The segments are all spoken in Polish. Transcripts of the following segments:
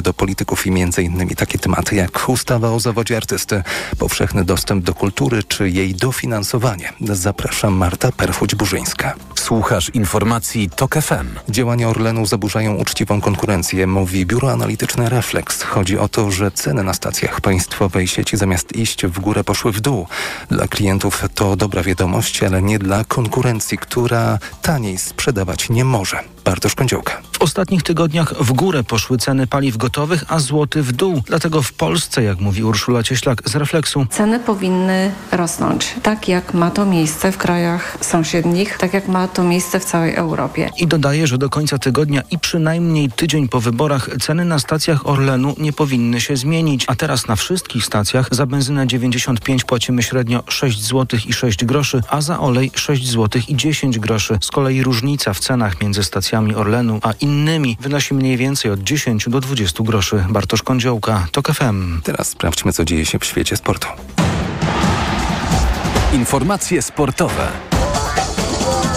do polityków i m.in. takie tematy jak ustawa o zawodzie artysty, powszechny dostęp do kultury czy jej dofinansowanie. Zapraszam Marta Perchuć-Burzyńska. Słuchasz informacji TOK FM. Działania Orlenu zaburzają uczciwą konkurencję, mówi biuro analityczne Reflex. Chodzi o to, że ceny na stacjach państwowej sieci zamiast iść w górę poszły w dół. Dla klientów to dobra wiadomość, ale nie dla konkurencji, która taniej sprzedawać nie może. Bartosz Kądziołka. W ostatnich tygodniach w górę poszły ceny paliw gotowych, a złoty w dół. Dlatego w Polsce, jak mówi Urszula Cieślak z Refleksu, Ceny powinny rosnąć, tak jak ma to miejsce w krajach sąsiednich, tak jak ma to miejsce w całej Europie. i dodaje, że do końca tygodnia i przynajmniej tydzień po wyborach ceny na stacjach Orlenu nie powinny się zmienić. A teraz na wszystkich stacjach za benzynę 95 płacimy średnio 6 zł i 6 groszy, a za olej 6 zł i 10 groszy. Z kolei różnica w cenach między stacjami Orlenu a innymi wynosi mniej więcej od 10 do 20 groszy. Bartosz Kądziołka, TOK FM. Teraz sprawdźmy, co dzieje się w świecie sportu. Informacje sportowe.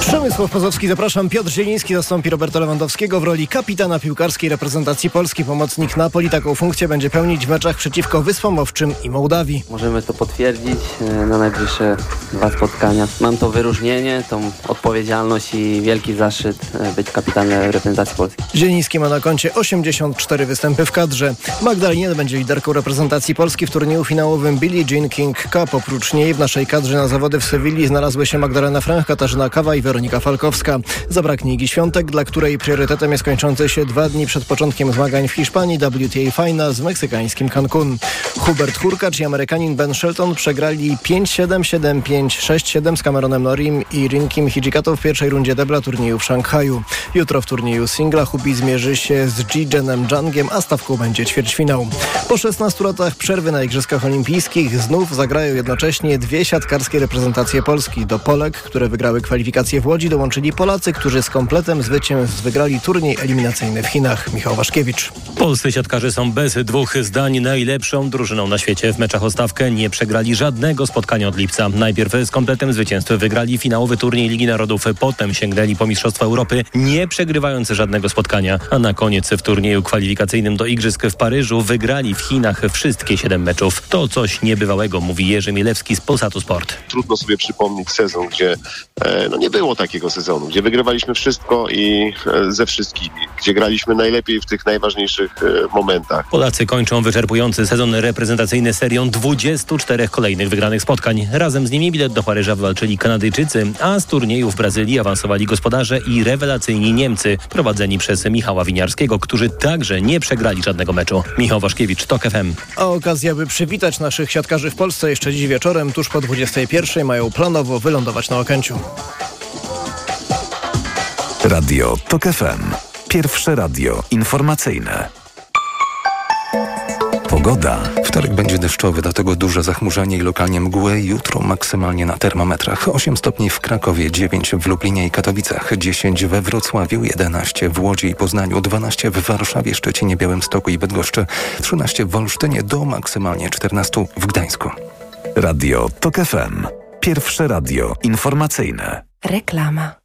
Przemysław Pozowski, zapraszam. Piotr Zieliński zastąpi Roberta Lewandowskiego w roli kapitana piłkarskiej reprezentacji Polski. Pomocnik Napoli taką funkcję będzie pełnić w meczach przeciwko Wyspom Owczym i Mołdawii. Możemy to potwierdzić e, na najbliższe dwa spotkania. Mam to wyróżnienie, tą odpowiedzialność i wielki zaszczyt e, być kapitanem reprezentacji Polski. Zieliński ma na koncie 84 występy w kadrze. Magdalena będzie liderką reprezentacji Polski w turnieju finałowym Billie Jean King Cup. Oprócz niej w naszej kadrze na zawody w Sewilli znalazły się Magdalena Frank, Katarzyna Kawa i Weronika Falkowska. Zabraknie Igi Świątek, dla której priorytetem jest kończący się dwa dni przed początkiem zmagań w Hiszpanii WTA Final z meksykańskim Cancun. Hubert Hurkacz i Amerykanin Ben Shelton przegrali 5-7, 7-5, 6-7 z Cameronem Norim i Rinkim Hijikatą w pierwszej rundzie debla turnieju w Szanghaju. Jutro w turnieju singla Hubi zmierzy się z Jijenem Jangiem, a stawką będzie ćwierćfinał. Po 16 latach przerwy na Igrzyskach Olimpijskich znów zagrają jednocześnie dwie siatkarskie reprezentacje Polski. Do Polek, które wygrały kwalifikacje w Łodzi, dołączyli Polacy, którzy z kompletem zwycięstw wygrali turniej eliminacyjny w Chinach. Michał Waszkiewicz. Polscy siatkarze są bez dwóch zdań najlepszą drużyną na świecie. W meczach o stawkę nie przegrali żadnego spotkania od lipca. Najpierw z kompletem zwycięstw wygrali finałowy turniej Ligi Narodów, potem sięgnęli po Mistrzostwa Europy, nie przegrywając żadnego spotkania. A na koniec w turnieju kwalifikacyjnym do Igrzysk w Paryżu wygrali w Chinach wszystkie siedem meczów. To coś niebywałego, mówi Jerzy Mielewski z Polsatu Sport. trudno sobie przypomnieć sezon, gdzie e, no nie było takiego sezonu, gdzie wygrywaliśmy wszystko i e, ze wszystkimi, gdzie graliśmy najlepiej w tych najważniejszych e, momentach. Polacy kończą wyczerpujący sezon reprezentacyjny serią 24 kolejnych wygranych spotkań. Razem z nimi bilet do Paryża wywalczyli Kanadyjczycy, a z turnieju w Brazylii awansowali gospodarze i rewelacyjni Niemcy, prowadzeni przez Michała Winiarskiego, którzy także nie przegrali żadnego meczu. Michał Waszkiewicz, TOK FM. A okazja, by przywitać naszych siatkarzy w Polsce jeszcze dziś wieczorem, tuż po 21 mają planowo wylądować na Okęciu. Radio TOK FM. Pierwsze radio informacyjne. Pogoda. Wtorek będzie deszczowy, dlatego duże zachmurzenie i lokalnie mgły. Jutro maksymalnie na termometrach 8 stopni w Krakowie, 9 w Lublinie i Katowicach, 10 we Wrocławiu, 11 w Łodzi i Poznaniu, 12 w Warszawie, Szczecinie, Białymstoku i Bydgoszczy, 13 w Olsztynie do maksymalnie 14 w Gdańsku. Radio TOK FM. Pierwsze radio informacyjne. Reklama.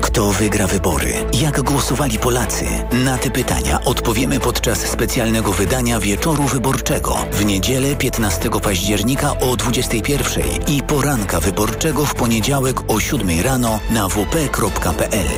Kto wygra wybory? Jak głosowali Polacy? Na te pytania odpowiemy podczas specjalnego wydania Wieczoru Wyborczego w niedzielę 15 października o 21 i poranka wyborczego w poniedziałek o 7 rano na wp.pl.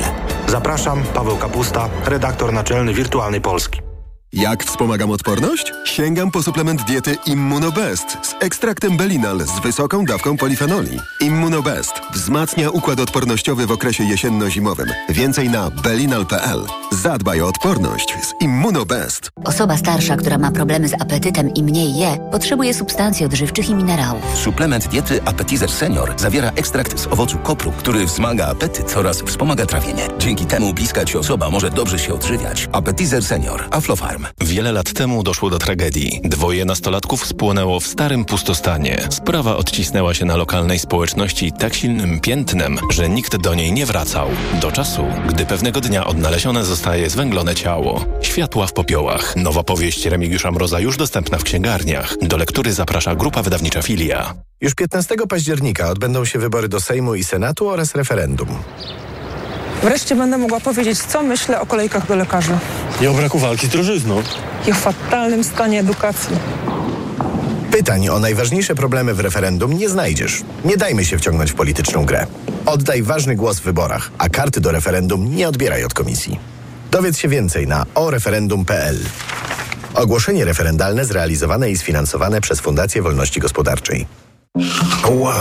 Zapraszam, Paweł Kapusta, redaktor naczelny Wirtualnej Polski. Jak wspomagam odporność? Sięgam po suplement diety Immunobest z ekstraktem Belinal z wysoką dawką polifenoli. Immunobest wzmacnia układ odpornościowy w okresie jesienno-zimowym. Więcej na belinal.pl. Zadbaj o odporność z Immunobest. Osoba starsza, która ma problemy z apetytem i mniej je, potrzebuje substancji odżywczych i minerałów. Suplement diety Appetizer Senior zawiera ekstrakt z owocu kopru, który wzmaga apetyt oraz wspomaga trawienie. Dzięki temu bliska Ci osoba może dobrze się odżywiać. Appetizer Senior. Aflofarm. Wiele lat temu doszło do tragedii. Dwoje nastolatków spłonęło w starym pustostanie. Sprawa odcisnęła się na lokalnej społeczności tak silnym piętnem, że nikt do niej nie wracał. Do czasu, gdy pewnego dnia odnalezione zostaje zwęglone ciało. Światła w popiołach. Nowa powieść Remigiusza Mroza już dostępna w księgarniach. Do lektury zaprasza grupa wydawnicza Filia. Już 15 października odbędą się wybory do Sejmu i Senatu oraz referendum. Wreszcie będę mogła powiedzieć, co myślę o kolejkach do lekarzy I o braku walki z drożyzną. i o fatalnym stanie edukacji. Pytań o najważniejsze problemy w referendum nie znajdziesz. Nie dajmy się wciągnąć w polityczną grę. Oddaj ważny głos w wyborach, a karty do referendum nie odbieraj od komisji. Dowiedz się więcej na oreferendum.pl. Ogłoszenie referendalne zrealizowane i sfinansowane przez Fundację Wolności Gospodarczej. Ła!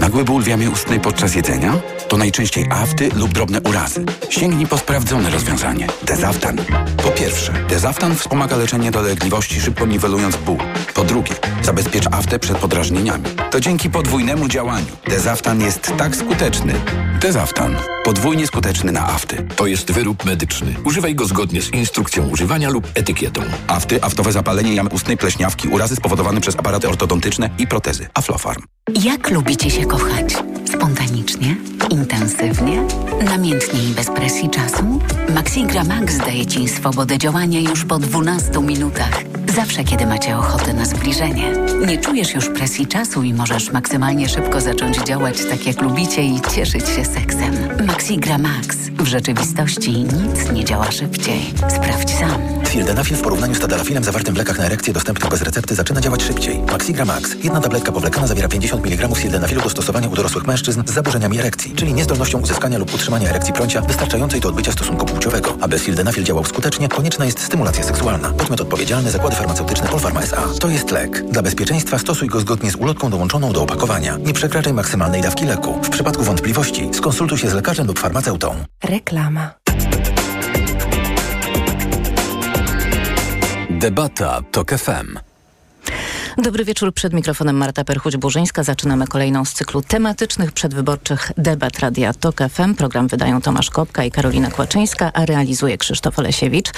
Nagły ból w jamie ustnej podczas jedzenia? To najczęściej afty lub drobne urazy. Sięgnij po sprawdzone rozwiązanie. Dezaftan. Po pierwsze, Dezaftan wspomaga leczenie dolegliwości, szybko niwelując ból. Po drugie, zabezpiecz aftę przed podrażnieniami. To dzięki podwójnemu działaniu. Dezaftan jest tak skuteczny. Dezaftan. Podwójnie skuteczny na afty. To jest wyrób medyczny. Używaj go zgodnie z instrukcją używania lub etykietą. Afty, aftowe zapalenie jamy ustnej, pleśniawki, urazy spowodowane przez aparaty ortodontyczne i protezy. Aflofarm. Jak lubicie się kochać? Spontanicznie? Intensywnie? Namiętnie i bez presji czasu? Maxigra Max daje Ci swobodę działania już po 12 minutach. Zawsze, kiedy macie ochotę na zbliżenie. Nie czujesz już presji czasu i możesz maksymalnie szybko zacząć działać tak, jak lubicie i cieszyć się seksem. Maxigra Max. W rzeczywistości nic nie działa szybciej. Sprawdź sam. Sildenafil w porównaniu z tadalafilem zawartym w lekach na erekcję dostępnych bez recepty zaczyna działać szybciej. Maxigra Max. Jedna tabletka powlekana zawiera 50 mg sildenafilu do stosowania u dorosłych mężczyzn z zaburzeniami erekcji, czyli niezdolnością uzyskania lub utrzymania erekcji prącia wystarczającej do odbycia stosunku płciowego. Aby sildenafil działał skutecznie, konieczna jest stymulacja seksualna. Podmiot odpowiedzialny Zakłady Farmaceutyczne Polpharma S.A. To jest lek. Dla bezpieczeństwa stosuj go zgodnie z ulotką dołączoną do opakowania. Nie przekraczaj maksymalnej dawki leku. W przypadku wątpliwości skonsultuj się z lekarzem lub farmaceutą. Reklama. Debata TOK FM. Dobry wieczór. Przed mikrofonem Marta Perchuć-Burzyńska. Zaczynamy kolejną z cyklu tematycznych przedwyborczych debat Radia TOK FM. Program wydają Tomasz Kopka i Karolina Kłaczyńska, a realizuje Krzysztof Olesiewicz.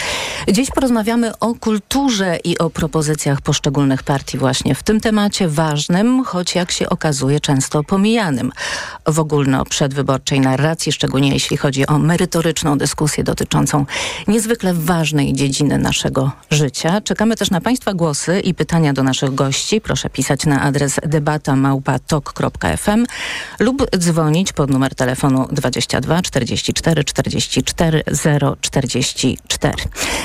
Dziś porozmawiamy o kulturze i o propozycjach poszczególnych partii właśnie w tym temacie ważnym, choć jak się okazuje często pomijanym w ogólno-przedwyborczej narracji, szczególnie jeśli chodzi o merytoryczną dyskusję dotyczącą niezwykle ważnej dziedziny naszego życia. Czekamy też na Państwa głosy i pytania do naszych gości gości. Proszę pisać na adres debatamałpatok.fm lub dzwonić pod numer telefonu 22 44 44 044.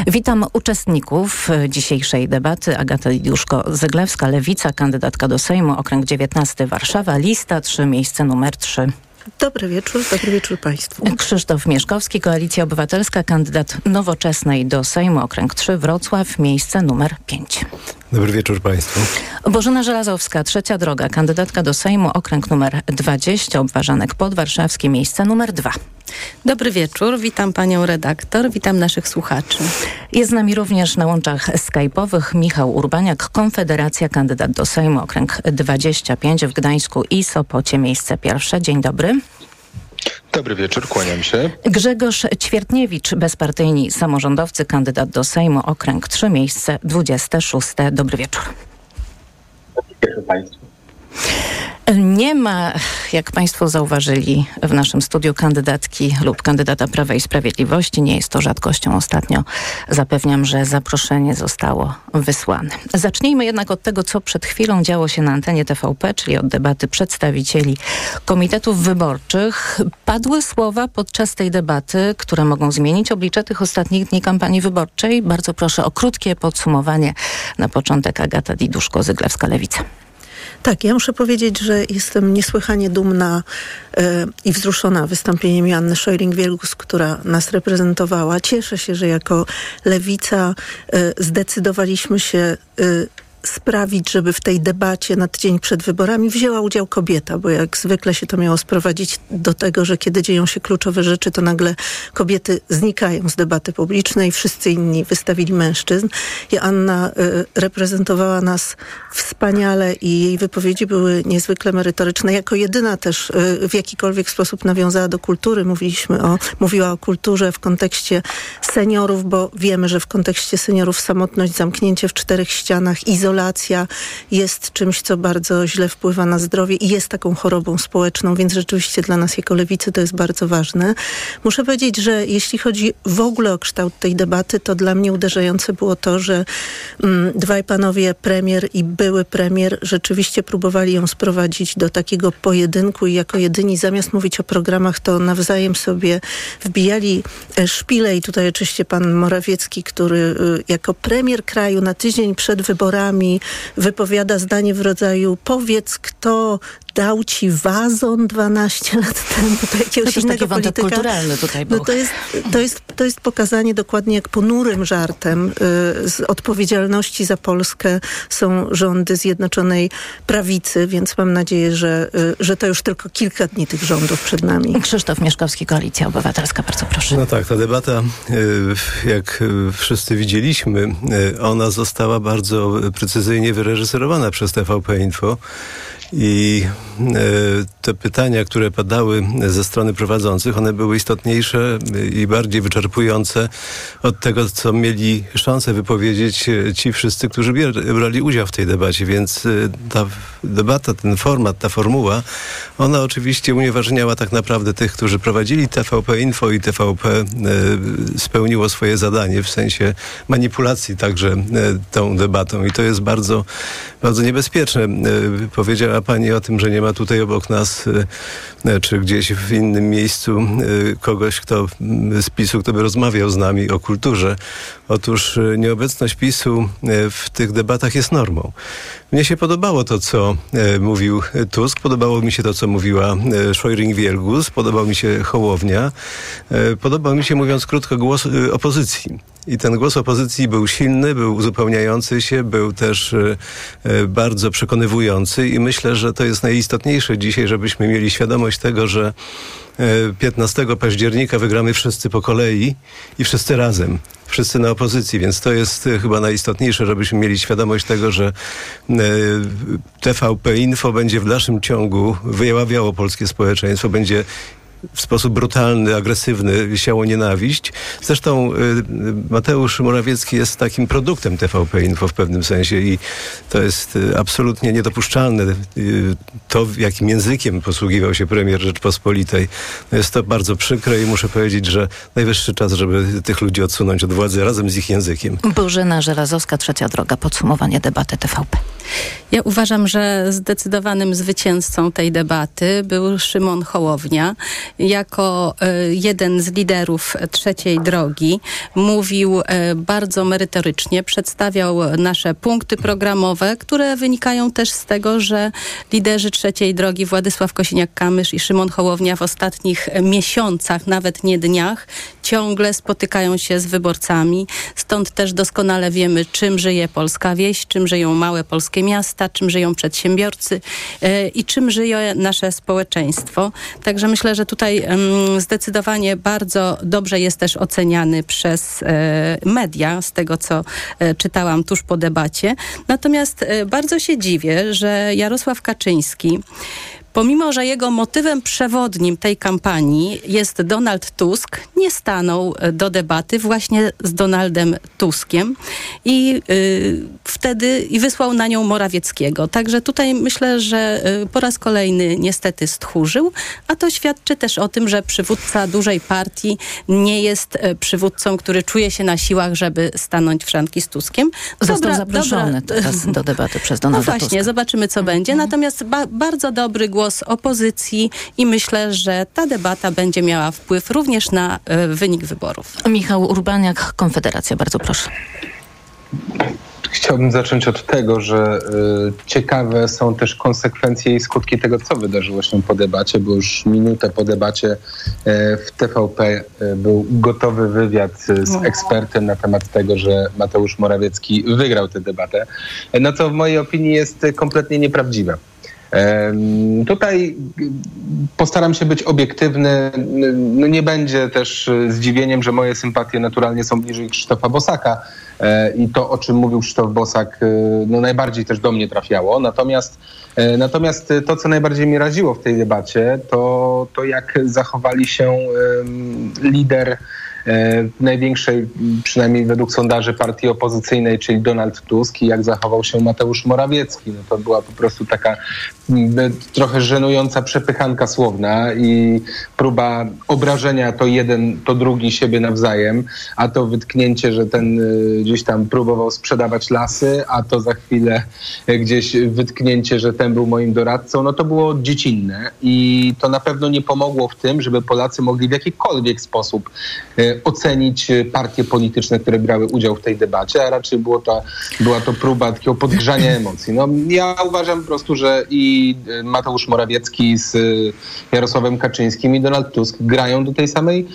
Witam uczestników dzisiejszej debaty. Agata Diuszko-Zyglewska, Lewica, kandydatka do Sejmu, okręg 19 Warszawa, lista 3, miejsce numer 3. Dobry wieczór, dobry wieczór Państwu. Krzysztof Mieszkowski, Koalicja Obywatelska, kandydat nowoczesnej do Sejmu, okręg 3, Wrocław, miejsce numer 5. Dobry wieczór Państwu. Bożena Żelazowska, Trzecia Droga, kandydatka do Sejmu, okręg numer 20, Obwarzanek Podwarszawski, miejsce numer 2. Dobry wieczór, witam panią redaktor, witam naszych słuchaczy. Jest z nami również na łączach skype'owych Michał Urbaniak, Konfederacja, kandydat do Sejmu, okręg 25 w Gdańsku i Sopocie, miejsce pierwsze. Dzień dobry. Dobry wieczór, kłaniam się. Grzegorz Ćwiertniewicz, bezpartyjni samorządowcy, kandydat do Sejmu, okręg 3, miejsce 26. Dobry wieczór. Dobry wieczór Państwu. Nie ma, jak Państwo zauważyli, w naszym studiu kandydatki lub kandydata Prawa i Sprawiedliwości. Nie jest to rzadkością ostatnio. Zapewniam, że zaproszenie zostało wysłane. Zacznijmy jednak od tego, co przed chwilą działo się na antenie TVP, czyli od debaty przedstawicieli komitetów wyborczych. Padły słowa podczas tej debaty, które mogą zmienić oblicze tych ostatnich dni kampanii wyborczej. Bardzo proszę o krótkie podsumowanie. Na początek Agata Diduszko-Zyglewska-Lewica. Tak, ja muszę powiedzieć, że jestem niesłychanie dumna e, i wzruszona wystąpieniem Joanny Szojring-Wielgus, która nas reprezentowała. Cieszę się, że jako lewica e, zdecydowaliśmy się e, sprawić, żeby w tej debacie na tydzień przed wyborami wzięła udział kobieta, bo jak zwykle się to miało sprowadzić do tego, że kiedy dzieją się kluczowe rzeczy, to nagle kobiety znikają z debaty publicznej, wszyscy inni wystawili mężczyzn. Joanna y, reprezentowała nas wspaniale i jej wypowiedzi były niezwykle merytoryczne. Jako jedyna też y, w jakikolwiek sposób nawiązała do kultury. Mówiliśmy o, mówiła o kulturze w kontekście seniorów, bo wiemy, że w kontekście seniorów samotność, zamknięcie w czterech ścianach, izolacja jest czymś, co bardzo źle wpływa na zdrowie i jest taką chorobą społeczną, więc rzeczywiście dla nas jako lewicy to jest bardzo ważne. Muszę powiedzieć, że jeśli chodzi w ogóle o kształt tej debaty, to dla mnie uderzające było to, że mm, dwaj panowie premier i były premier rzeczywiście próbowali ją sprowadzić do takiego pojedynku i jako jedyni zamiast mówić o programach, to nawzajem sobie wbijali e, szpile i tutaj oczywiście pan Morawiecki, który y, jako premier kraju na tydzień przed wyborami wypowiada zdanie w rodzaju powiedz kto dał ci wazon 12 lat temu do jakiegoś to innego polityka. kulturalny tutaj był. No to jest, to, jest, to jest pokazanie dokładnie jak ponurym żartem y, z odpowiedzialności za Polskę są rządy Zjednoczonej Prawicy, więc mam nadzieję, że, y, że to już tylko kilka dni tych rządów przed nami. Krzysztof Mieszkowski, Koalicja Obywatelska, bardzo proszę. No tak, ta debata, y, jak y, wszyscy widzieliśmy, y, ona została bardzo precyzyjnie wyreżyserowana przez TVP Info. I te pytania, które padały ze strony prowadzących, one były istotniejsze i bardziej wyczerpujące od tego, co mieli szansę wypowiedzieć ci wszyscy, którzy brali udział w tej debacie. Więc ta debata, ten format, ta formuła, ona oczywiście unieważniała tak naprawdę tych, którzy prowadzili TVP Info i TVP spełniło swoje zadanie w sensie manipulacji także tą debatą. I to jest bardzo, bardzo niebezpieczne. Powiedziała Pani o tym, że nie ma tutaj obok nas, czy gdzieś w innym miejscu kogoś, kto z PiSu, kto by rozmawiał z nami o kulturze. Otóż nieobecność PiSu w tych debatach jest normą. Mnie się podobało to, co e, mówił Tusk, podobało mi się to, co mówiła e, Szojring-Wielgus, podobał mi się Hołownia, e, podobał mi się, mówiąc krótko, głos e, opozycji. I ten głos opozycji był silny, był uzupełniający się, był też e, e, bardzo przekonywujący i myślę, że to jest najistotniejsze dzisiaj, żebyśmy mieli świadomość tego, że 15 października wygramy wszyscy po kolei i wszyscy razem. Wszyscy na opozycji, więc to jest chyba najistotniejsze, żebyśmy mieli świadomość tego, że TVP Info będzie w dalszym ciągu wyjawiało polskie społeczeństwo, będzie w sposób brutalny, agresywny siało nienawiść. Zresztą y, Mateusz Morawiecki jest takim produktem TVP Info w pewnym sensie i to jest y, absolutnie niedopuszczalne. Y, to, jakim językiem posługiwał się premier Rzeczpospolitej, no jest to bardzo przykre i muszę powiedzieć, że najwyższy czas, żeby tych ludzi odsunąć od władzy razem z ich językiem. Bożena Żelazowska, Trzecia Droga, podsumowanie debaty TVP. Ja uważam, że zdecydowanym zwycięzcą tej debaty był Szymon Hołownia. Jako y, jeden z liderów trzeciej drogi mówił y, bardzo merytorycznie, przedstawiał nasze punkty programowe, które wynikają też z tego, że liderzy trzeciej drogi Władysław Kosiniak-Kamysz i Szymon Hołownia w ostatnich miesiącach, nawet nie dniach, ciągle spotykają się z wyborcami. Stąd też doskonale wiemy, czym żyje polska wieś, czym żyją małe polskie miasta, czym żyją przedsiębiorcy y, i czym żyje nasze społeczeństwo. Także myślę, że tutaj zdecydowanie bardzo dobrze jest też oceniany przez e, media, z tego co e, czytałam tuż po debacie. Natomiast e, bardzo się dziwię, że Jarosław Kaczyński Pomimo, że jego motywem przewodnim tej kampanii jest Donald Tusk, nie stanął do debaty właśnie z Donaldem Tuskiem i y, wtedy i wysłał na nią Morawieckiego. Także tutaj myślę, że y, po raz kolejny niestety stchórzył, a to świadczy też o tym, że przywódca dużej partii nie jest y, przywódcą, który czuje się na siłach, żeby stanąć w szranki z Tuskiem. Został dobra, zaproszony dobra. teraz do debaty przez Donalda No właśnie, Tuska. zobaczymy co będzie. Natomiast ba bardzo dobry głos opozycji i myślę, że ta debata będzie miała wpływ również na y, wynik wyborów. Michał Urbaniak, Konfederacja, bardzo proszę. Chciałbym zacząć od tego, że y, ciekawe są też konsekwencje i skutki tego, co wydarzyło się po debacie, bo już minutę po debacie y, w TVP y, był gotowy wywiad z ekspertem na temat tego, że Mateusz Morawiecki wygrał tę debatę, no co w mojej opinii jest kompletnie nieprawdziwe. Tutaj postaram się być obiektywny. No nie będzie też zdziwieniem, że moje sympatie naturalnie są bliżej Krzysztofa Bosaka e, i to, o czym mówił Krzysztof Bosak, e, no najbardziej też do mnie trafiało. Natomiast, e, natomiast to, co najbardziej mnie raziło w tej debacie, to, to jak zachowali się lider E, największej, przynajmniej według sondaży partii opozycyjnej, czyli Donald Tusk i jak zachował się Mateusz Morawiecki. No to była po prostu taka trochę żenująca przepychanka słowna i próba obrażenia to jeden, to drugi siebie nawzajem, a to wytknięcie, że ten y, gdzieś tam próbował sprzedawać lasy, a to za chwilę gdzieś wytknięcie, że ten był moim doradcą, no to było dziecinne i to na pewno nie pomogło w tym, żeby Polacy mogli w jakikolwiek sposób y, ocenić partie polityczne, które brały udział w tej debacie, a raczej było to, była to próba takiego podgrzania emocji. No, ja uważam po prostu, że i Mateusz Morawiecki z e, Jarosławem Kaczyńskim i Donald Tusk grają do tej samej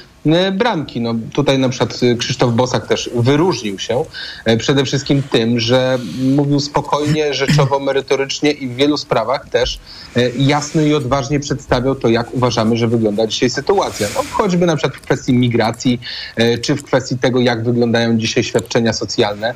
bramki. No, tutaj na przykład e, Krzysztof Bosak też wyróżnił się e, przede wszystkim tym, że mówił spokojnie, rzeczowo, merytorycznie i w wielu sprawach też jasno i odważnie przedstawiał to, jak uważamy, że wygląda dzisiaj sytuacja. No, choćby na przykład w kwestii migracji, czy w kwestii tego, jak wyglądają dzisiaj świadczenia socjalne,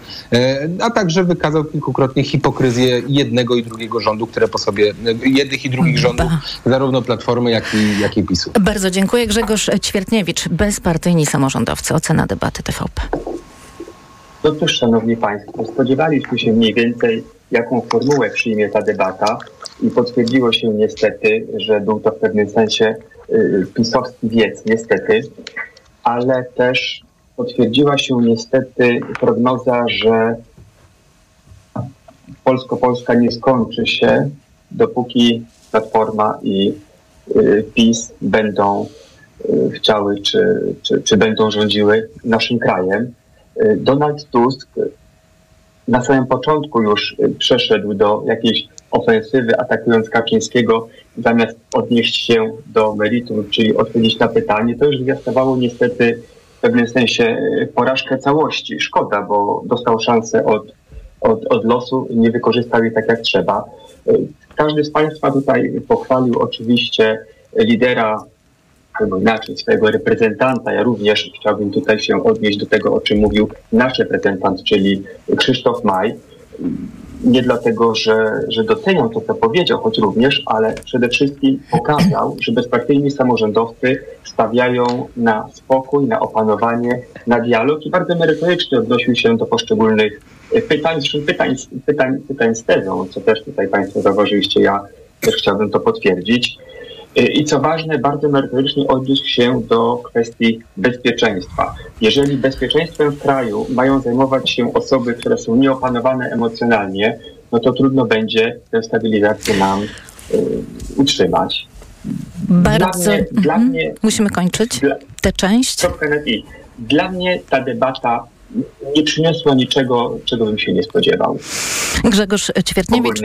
a także wykazał kilkukrotnie hipokryzję jednego i drugiego rządu, które po sobie, jednych i drugich rządów, zarówno Platformy, jak i, jak i PiSu. Bardzo dziękuję. Grzegorz Ćwiertniewicz, bezpartyjni samorządowcy. Ocena debaty TVP. No cóż, szanowni państwo, spodziewaliśmy się mniej więcej, jaką formułę przyjmie ta debata i potwierdziło się niestety, że był to w pewnym sensie y, pisowski wiec, niestety, ale też potwierdziła się niestety prognoza, że Polsko-Polska nie skończy się, dopóki Platforma i y, PiS będą chciały, czy, czy, czy będą rządziły naszym krajem. Y, Donald Tusk na samym początku już przeszedł do jakiejś ofensywy, atakując Kaczyńskiego, zamiast odnieść się do meritum, czyli odpowiedzieć na pytanie, to już zwiastowało niestety w pewnym sensie porażkę całości. Szkoda, bo dostał szansę od, od, od losu, nie wykorzystał jej tak jak trzeba. Y, każdy z Państwa tutaj pochwalił oczywiście lidera albo inaczej swojego reprezentanta. Ja również chciałbym tutaj się odnieść do tego, o czym mówił nasz reprezentant, czyli Krzysztof Maj. Nie dlatego, że, że doceniam to, co powiedział, choć również, ale przede wszystkim pokazał, że bezpartyjni samorządowcy stawiają na spokój, na opanowanie, na dialog i bardzo merytorycznie odnosił się do poszczególnych pytań, zresztą pytań, pytań, pytań z tezą, co też tutaj Państwo zauważyliście, ja też chciałbym to potwierdzić. I co ważne, bardzo merytorycznie odniósł się do kwestii bezpieczeństwa. Jeżeli bezpieczeństwem w kraju mają zajmować się osoby, które są nieopanowane emocjonalnie, no to trudno będzie tę stabilizację nam y, utrzymać. Bardzo. Dla mnie, mhm. dla mnie, Musimy kończyć tę część. Dla mnie ta debata nie przyniosła niczego, czego bym się nie spodziewał. Grzegorz Ćwiertniewicz,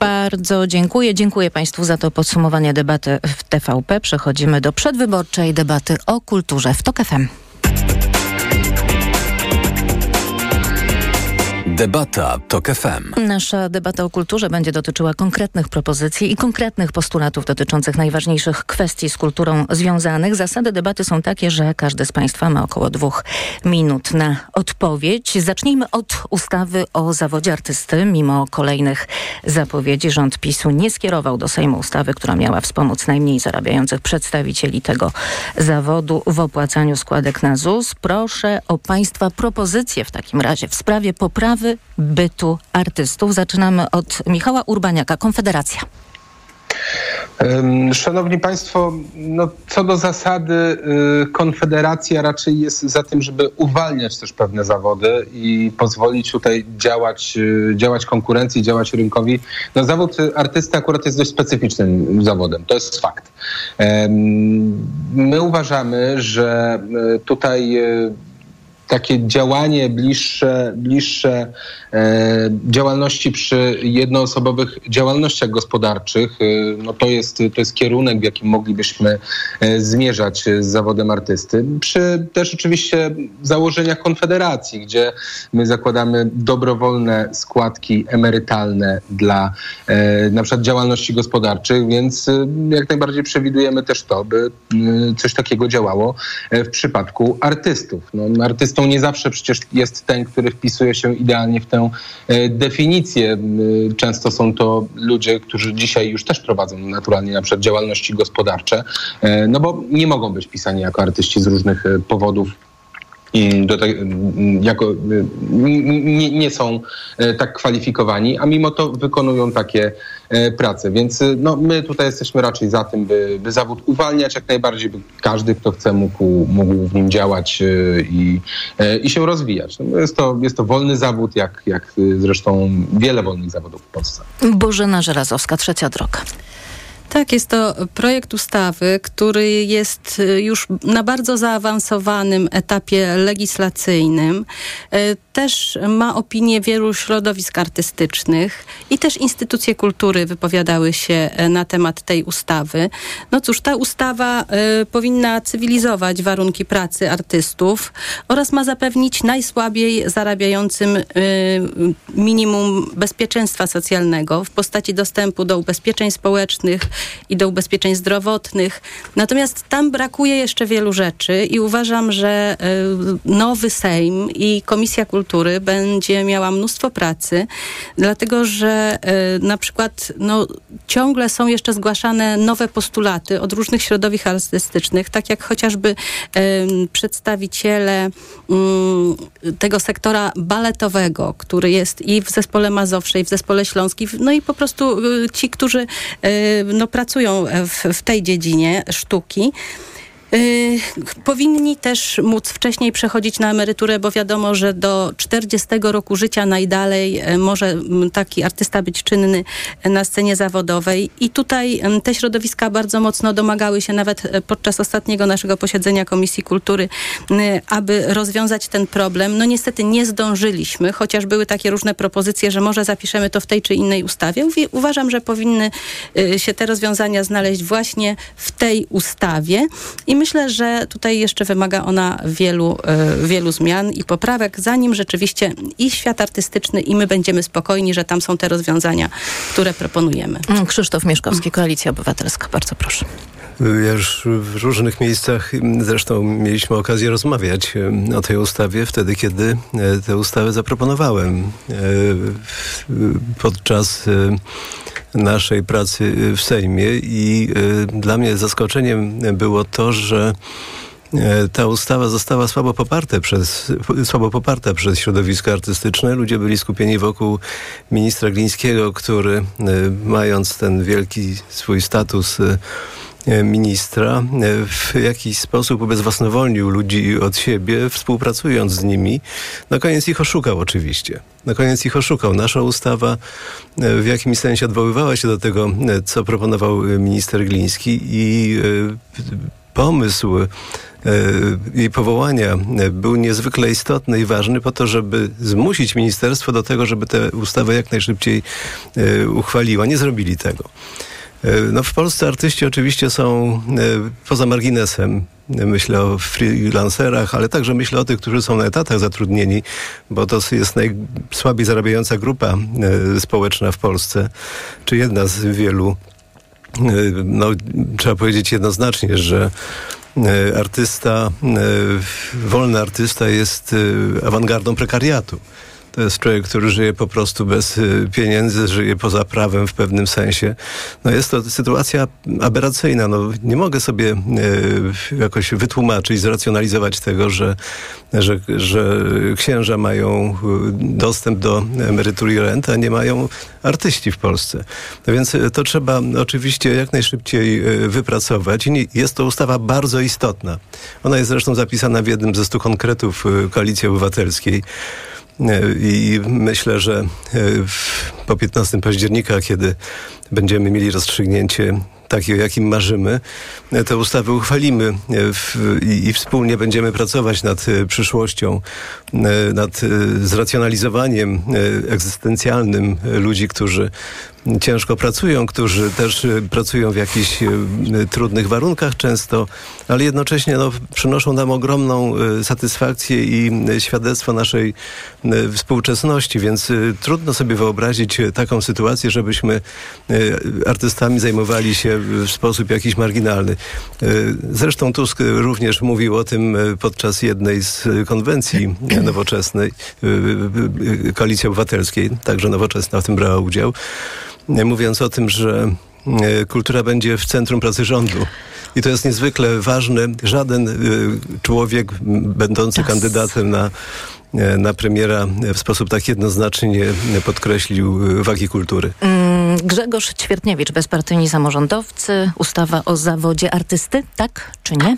bardzo dziękuję. Dziękuję Państwu za to podsumowanie debaty w TVP. Przechodzimy do przedwyborczej debaty o kulturze w TOK FM. Debata TOK FM. Nasza debata o kulturze będzie dotyczyła konkretnych propozycji i konkretnych postulatów dotyczących najważniejszych kwestii z kulturą związanych. Zasady debaty są takie, że każdy z Państwa ma około dwóch minut na odpowiedź. Zacznijmy od ustawy o zawodzie artysty. Mimo kolejnych zapowiedzi rząd PiSu nie skierował do Sejmu ustawy, która miała wspomóc najmniej zarabiających przedstawicieli tego zawodu w opłacaniu składek na ZUS. Proszę o Państwa propozycje w takim razie w sprawie poprawy bytu artystów. Zaczynamy od Michała Urbaniaka, Konfederacja. Szanowni Państwo, no co do zasady y, Konfederacja raczej jest za tym, żeby uwalniać też pewne zawody i pozwolić tutaj działać, y, działać konkurencji, działać rynkowi. No zawód artysty akurat jest dość specyficznym zawodem, to jest fakt. My uważamy, że y, tutaj takie działanie bliższe, bliższe e, działalności przy jednoosobowych działalnościach gospodarczych, e, no to jest, to jest kierunek, w jakim moglibyśmy e, zmierzać z zawodem artysty. Przy też oczywiście założeniach Konfederacji, gdzie my zakładamy dobrowolne składki emerytalne dla na przykład działalności gospodarczych, więc jak najbardziej przewidujemy też to, by coś takiego działało w przypadku artystów. No, artystą nie zawsze przecież jest ten, który wpisuje się idealnie w tę e, definicję. E, Często są to ludzie, którzy dzisiaj już też prowadzą naturalnie na przykład działalności gospodarcze, e, no bo nie mogą być pisani jako artyści z różnych powodów do te, jako, nie, nie są e, tak kwalifikowani, a mimo to wykonują takie e, prace. Więc e, no, my tutaj jesteśmy raczej za tym, by, by zawód uwalniać jak najbardziej, by każdy, kto chce, mógł, mógł w nim działać i, i się rozwijać. No, jest, to, jest to wolny zawód, jak, jak zresztą wiele wolnych zawodów w Polsce. Bożena Żelazowska, Trzecia Droga. Tak, jest to projekt ustawy, który jest y, już na bardzo zaawansowanym etapie legislacyjnym. Y, też ma opinię wielu środowisk artystycznych i też instytucje kultury wypowiadały się y, na temat tej ustawy. No cóż, ta ustawa powinna cywilizować warunki pracy artystów oraz ma zapewnić najsłabiej zarabiającym minimum bezpieczeństwa socjalnego w postaci dostępu do ubezpieczeń społecznych, i do ubezpieczeń zdrowotnych. Natomiast tam brakuje jeszcze wielu rzeczy i uważam, że y, nowy Sejm i Komisja Kultury będzie miała mnóstwo pracy, dlatego że y, na przykład no, ciągle są jeszcze zgłaszane nowe postulaty od różnych środowisk artystycznych, tak jak chociażby y, przedstawiciele tego sektora baletowego, który jest i w zespole Mazowszej, w zespole Śląskim, no i po prostu ci, którzy no, pracują w, w tej dziedzinie sztuki. Yy, powinni też móc wcześniej przechodzić na emeryturę, bo wiadomo, że do 40 roku życia najdalej e, może taki artysta być czynny na scenie zawodowej. I tutaj te środowiska bardzo mocno domagały się nawet e, podczas ostatniego naszego posiedzenia Komisji Kultury, aby rozwiązać ten problem. No niestety nie zdążyliśmy, chociaż były takie różne propozycje, że może zapiszemy to w tej czy innej ustawie. Uważam, że powinny się te rozwiązania znaleźć właśnie w tej ustawie. I myślę, że tutaj jeszcze wymaga ona wielu, e, wielu zmian i poprawek, zanim rzeczywiście i świat artystyczny, i my będziemy spokojni, że tam są te rozwiązania, które proponujemy. Mm, Krzysztof Mieszkowski, Koalicja Obywatelska. Bardzo proszę. Ja już w różnych miejscach zresztą mieliśmy okazję rozmawiać o tej ustawie wtedy, kiedy tę ustawę zaproponowałem podczas naszej pracy w Sejmie i y, dla mnie zaskoczeniem było to, że e, ta ustawa została słabo, przez, słabo poparta przez środowisko artystyczne. Ludzie byli skupieni wokół ministra Glińskiego, który y, mając ten wielki swój status y, ministra e, w jakiś sposób ubezwłasnowolnił ludzi od siebie, współpracując z nimi. Na koniec ich oszukał oczywiście. Na koniec ich oszukał. Nasza ustawa e, w jakimś sensie odwoływała się do tego, co proponował minister Gliński i pomysł jej powołania był niezwykle istotny i ważny po to, żeby zmusić ministerstwo do tego, żeby tę ustawę jak najszybciej uchwaliła. Nie zrobili tego. E, no w Polsce artyści oczywiście są e, poza marginesem. Myślę o freelancerach, ale także myślę o tych, którzy są na etatach zatrudnieni, bo to jest najsłabiej zarabiająca grupa e, społeczna w Polsce, czy jedna z wielu. No, trzeba powiedzieć jednoznacznie, że artysta, wolny artysta jest awangardą prekariatu. To jest człowiek, który żyje po prostu bez y, pieniędzy, żyje poza prawem w pewnym sensie. No jest to sytuacja aberracyjna. No, nie mogę sobie y, jakoś wytłumaczyć, zracjonalizować tego, że, że, że księża mają y, dostęp do emerytury i rent, a nie mają artyści w Polsce. No więc to trzeba oczywiście jak najszybciej wypracować. Jest to ustawa bardzo istotna. Ona jest zresztą zapisana w jednym ze stu konkretów Koalicji Obywatelskiej. E, I myślę, że e, po 15 października, kiedy będziemy mieli rozstrzygnięcie taki, o jakim marzymy, tę ustawę uchwalimy w, i, i, wspólnie będziemy pracować nad przyszłością, nad zracjonalizowaniem egzystencjalnym ludzi, którzy ciężko pracują, którzy też y, pracują w jakichś y, trudnych warunkach często, ale jednocześnie no, przynoszą nam ogromną y, satysfakcję i świadectwo naszej współczesności, więc trudno sobie wyobrazić taką sytuację, żebyśmy artystami zajmowali się w sposób jakiś marginalny. Zresztą Tusk również mówił o tym podczas jednej z konwencji nowoczesnej, Koalicji Obywatelskiej, także nowoczesna w tym brała udział mówiąc o tym, że e, kultura będzie w centrum pracy rządu. I to jest niezwykle ważne. Żaden e, człowiek będący kandydatem na, e, na premiera w sposób tak jednoznaczny nie podkreślił wagi kultury. Mm, Grzegorz Ćwiertniewicz, bezpartyjni samorządowcy, ustawa o zawodzie artysty, tak czy nie?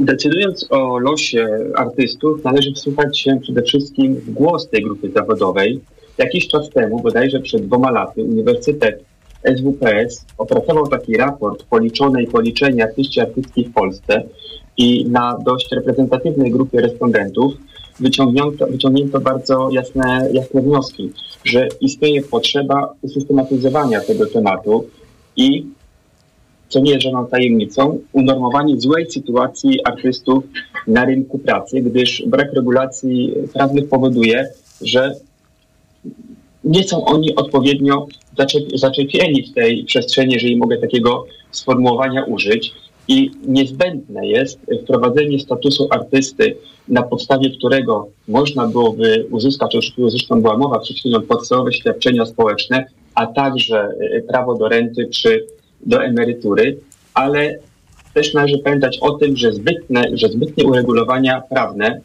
Decydując o losie artystów, należy wsłuchać się przede wszystkim w głos tej grupy zawodowej, Jakiś czas temu, bodajże przed dwoma laty, Uniwersytet SWPS opracował taki raport policzone i policzenia artyści artystki w Polsce i na dość reprezentatywnej grupie respondentów wyciągnięto, wyciągnięto bardzo jasne, jasne wnioski, że istnieje potrzeba usystematyzowania tego tematu i co nie jest żadną tajemnicą, unormowanie złej sytuacji artystów na rynku pracy, gdyż brak regulacji prawnych powoduje, że nie są oni odpowiednio zaczepieni w tej przestrzeni, jeżeli mogę takiego sformułowania użyć. I niezbędne jest wprowadzenie statusu artysty, na podstawie którego można byłoby uzyskać, czym zresztą była mowa przed chwilą, podstawowe świadczenia społeczne, a także e, prawo do renty czy do emerytury, ale też należy pamiętać o tym, że zbytne, że zbytnie uregulowania prawne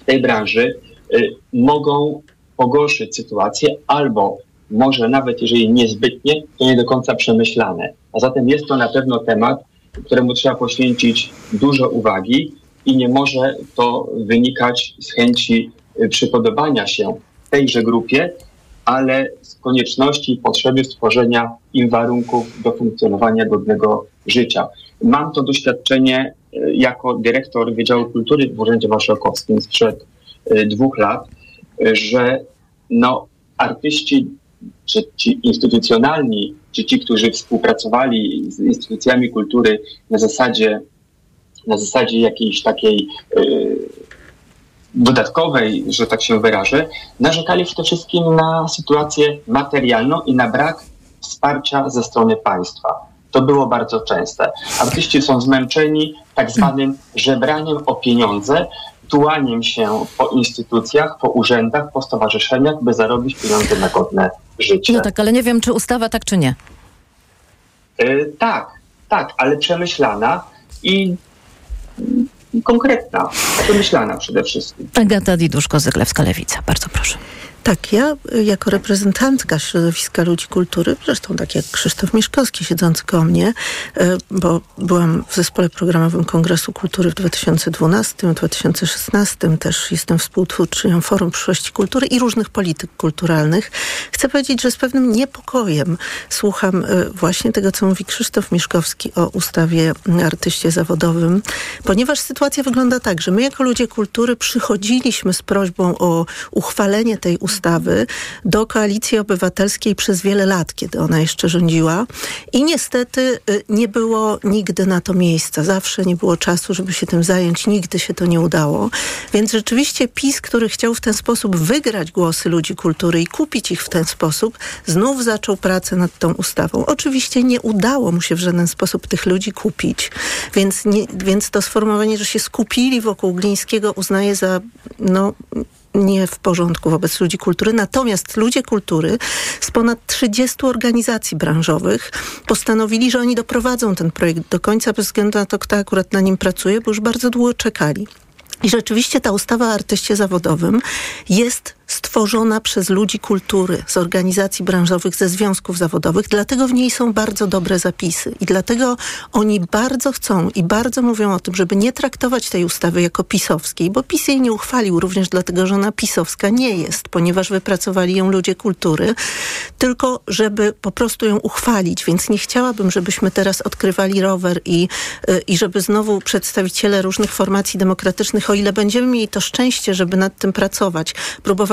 w tej branży y, mogą pogorszyć sytuację, albo może nawet jeżeli niezbytnie, to nie do końca przemyślane. A zatem jest to na pewno temat, któremu trzeba poświęcić dużo uwagi i nie może to wynikać z chęci y, przypodobania się tejże grupie, ale z konieczności i potrzeby stworzenia im warunków do funkcjonowania godnego życia. Mam to doświadczenie y, jako dyrektor Wydziału Kultury w Urzędzie Marszałkowskim sprzed y, dwóch lat, że no, artyści, czy ci instytucjonalni, czy ci, którzy współpracowali z instytucjami kultury na zasadzie, na zasadzie jakiejś takiej yy, dodatkowej, że tak się wyrażę, narzekali przede wszystkim na sytuację materialną i na brak wsparcia ze strony państwa. To było bardzo częste. Artyści są zmęczeni tak zwanym żebraniem o pieniądze, tułaniem się po instytucjach, po urzędach, po stowarzyszeniach, by zarobić pieniądze na godne życie. No tak, ale nie wiem, czy ustawa tak, czy nie. Yy, tak, tak, ale przemyślana i konkretna, przemyślana przede wszystkim. Agata Diduszko-Zyglewska-Lewica, bardzo proszę. Tak, ja y, jako reprezentantka środowiska ludzi kultury, zresztą tak jak Krzysztof Mieszkowski siedzący koło mnie, y, bo byłam w zespole programowym Kongresu Kultury w 2012-2016, też jestem współtwórczynią Forum Przyszłości Kultury i różnych polityk kulturalnych. Chcę powiedzieć, że z pewnym niepokojem słucham y, właśnie tego, co mówi Krzysztof Mieszkowski o ustawie artyście zawodowym, ponieważ sytuacja wygląda tak, że my jako ludzie kultury przychodziliśmy z prośbą o uchwalenie tej ustawy ustawy do Koalicji Obywatelskiej przez wiele lat, kiedy ona jeszcze rządziła. I niestety y, nie było nigdy na to miejsca. Zawsze nie było czasu, żeby się tym zająć. Nigdy się to nie udało. Więc rzeczywiście PiS, który chciał w ten sposób wygrać głosy ludzi kultury i kupić ich w ten sposób, znów zaczął pracę nad tą ustawą. Oczywiście nie udało mu się w żaden sposób tych ludzi kupić. Więc, nie, więc to sformułowanie, że się skupili wokół Glińskiego uznaję za no, nie w porządku wobec ludzi kultury. Natomiast ludzie kultury z ponad 30 organizacji branżowych postanowili, że oni doprowadzą ten projekt do końca bez względu na to, kto akurat na nim pracuje, bo już bardzo długo czekali. I rzeczywiście ta ustawa o artyście zawodowym jest stworzona przez ludzi kultury, z organizacji branżowych, ze związków zawodowych, dlatego w niej są bardzo dobre zapisy. I dlatego oni bardzo chcą i bardzo mówią o tym, żeby nie traktować tej ustawy jako pisowskiej, bo PiS jej nie uchwalił również dlatego, że ona pisowska nie jest, ponieważ wypracowali ją ludzie kultury, tylko żeby po prostu ją uchwalić, więc nie chciałabym, żebyśmy teraz odkrywali rower i, y, i żeby znowu przedstawiciele różnych formacji demokratycznych, o ile będziemy mieli to szczęście, żeby nad tym pracować,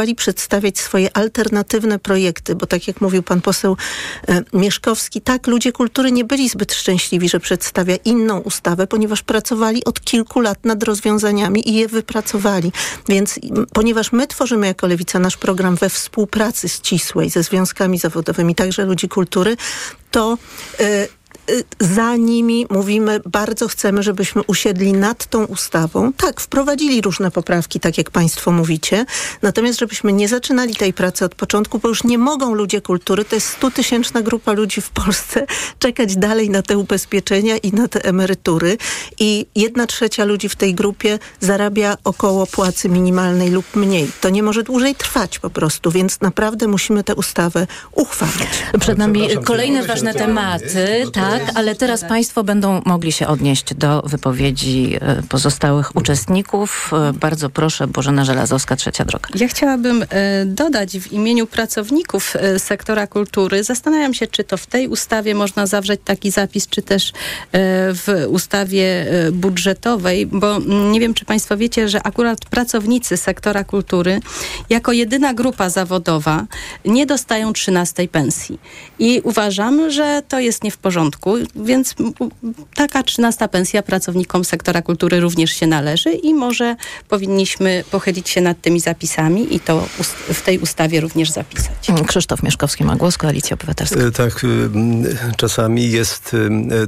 próbowali przedstawiać swoje alternatywne projekty, bo tak jak mówił pan poseł e, Mieszkowski, tak, ludzie kultury nie byli zbyt szczęśliwi, że przedstawia inną ustawę, ponieważ pracowali od kilku lat nad rozwiązaniami i je wypracowali. Więc ponieważ my tworzymy jako Lewica nasz program we współpracy ścisłej ze związkami zawodowymi, także ludzi kultury, to Y, za nimi mówimy, bardzo chcemy, żebyśmy usiedli nad tą ustawą. Tak, wprowadzili różne poprawki, tak jak państwo mówicie, natomiast żebyśmy nie zaczynali tej pracy od początku, bo już nie mogą ludzie kultury, to jest stutysięczna grupa ludzi w Polsce, czekać dalej na te ubezpieczenia i na te emerytury i jedna trzecia ludzi w tej grupie zarabia około płacy minimalnej lub mniej. To nie może dłużej trwać po prostu, więc naprawdę musimy tę ustawę uchwalić. Przed nami kolejne ważne tematy, tak tak, ale teraz Państwo będą mogli się odnieść do wypowiedzi e, pozostałych uczestników. E, bardzo proszę, Bożena Żelazowska, Trzecia Droga. Ja chciałabym e, dodać w imieniu pracowników sektora kultury, zastanawiam się, czy to w tej ustawie można zawrzeć taki zapis, czy też w ustawie budżetowej, bo nie wiem, czy Państwo wiecie, że akurat pracownicy sektora kultury jako jedyna grupa zawodowa nie dostają 13 pensji. I uważam, że to jest nie w porządku więc taka trzynasta pensja pracownikom sektora kultury również się należy i może powinniśmy pochylić się nad tymi zapisami i to w tej ustawie również zapisać. Krzysztof Mieszkowski ma głos, Koalicja Obywatelska. E, tak, e, czasami jest e,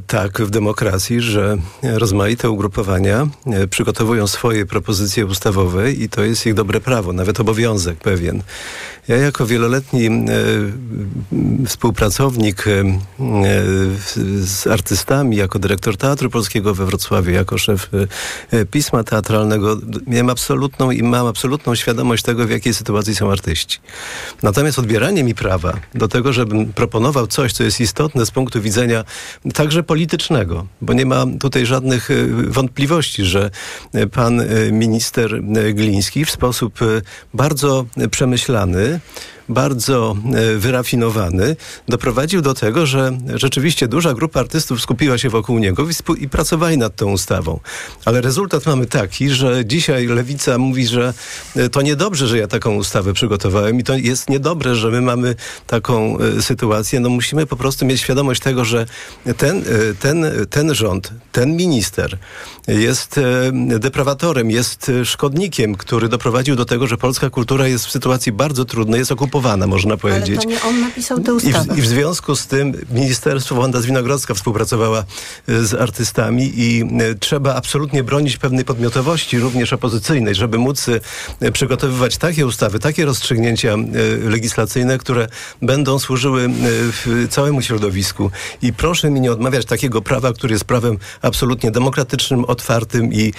tak w demokracji, że rozmaite ugrupowania przygotowują swoje propozycje ustawowe i to jest ich dobre prawo, nawet obowiązek pewien. Ja jako wieloletni współpracownik z artystami, jako dyrektor Teatru Polskiego we Wrocławiu, jako szef e, pisma teatralnego, miałem absolutną i mam absolutną świadomość tego, w jakiej sytuacji są artyści. Natomiast odbieranie mi prawa do tego, żebym proponował coś, co jest istotne z punktu widzenia także politycznego, bo nie ma tutaj żadnych wątpliwości, że pan minister Gliński w sposób bardzo przemyślany bardzo e, wyrafinowany, doprowadził do tego, że rzeczywiście duża grupa artystów skupiła się wokół niego i, i pracowali nad tą ustawą. Ale rezultat mamy taki, że dzisiaj lewica mówi, że e, to niedobrze, że ja taką ustawę przygotowałem i to jest niedobre, że my mamy taką e, sytuację. No musimy po prostu mieć świadomość tego, że ten, ten, ten rząd, ten minister jest deprawatorem, jest szkodnikiem, który doprowadził do tego, że polska kultura jest w sytuacji bardzo trudnej, jest okupowana można powiedzieć. Ale to nie on napisał tę ustawę. I w, I w, związku z tym Ministerstwo Wanda Zwinogrodzka współpracowała e, z artystami i e, trzeba absolutnie bronić pewnej podmiotowości, również opozycyjnej, żeby móc e, przygotowywać takie ustawy, takie rozstrzygnięcia legislacyjne, które będą służyły całemu środowisku. I proszę mi nie odmawiać takiego prawa, które jest prawem absolutnie demokratycznym, otwartym i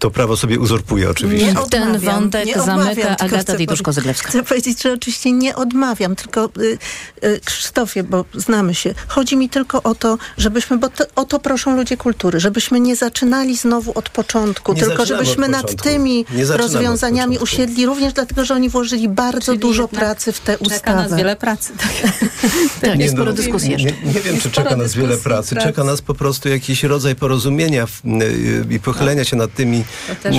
to prawo sobie uzurpuje oczywiście. Nie odmawiam, Ten wątek nie zamyka Agata Diduszko-Zyglewska. Chcę powiedzieć, że oczywiście nie odmawiam, tylko y, y, Krzysztofie, bo znamy się. Chodzi mi tylko o to, żebyśmy, bo to, o to proszą ludzie kultury, żebyśmy nie zaczynali znowu od początku, nie tylko żebyśmy nad tymi rozwiązaniami usiedli, również dlatego, że oni włożyli bardzo Czyli dużo pracy w tę ustawę. Czeka nas wiele pracy. Tak, tak jest sporo dyskusji jeszcze. Nie, nie wiem, czy czeka nas wiele pracy. pracy. Czeka nas po prostu jakiś rodzaj porozumienia w, y, i pochylenia się nad tymi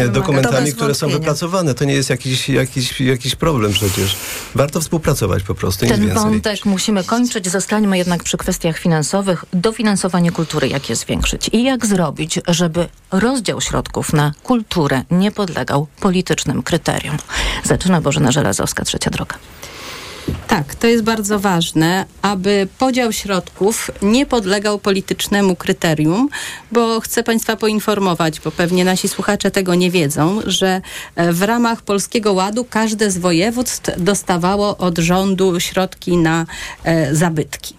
dokumentami, które są wypracowane. To nie jest jakiś, jakiś, jakiś problem przecież. Warto współpracować po prostu. Ten wątek musimy kończyć. Zostańmy jednak przy kwestiach finansowych. Dofinansowanie kultury, jak je zwiększyć i jak zrobić, żeby rozdział środków na kulturę nie podlegał politycznym kryterium. Zaczyna Bożena Żelazowska, Trzecia Droga. Tak, to jest bardzo ważne, aby podział środków nie podlegał politycznemu kryterium, bo chcę Państwa poinformować, bo pewnie nasi słuchacze tego nie wiedzą, że e, w ramach Polskiego Ładu każde z województw dostawało od rządu środki na e, zabytki.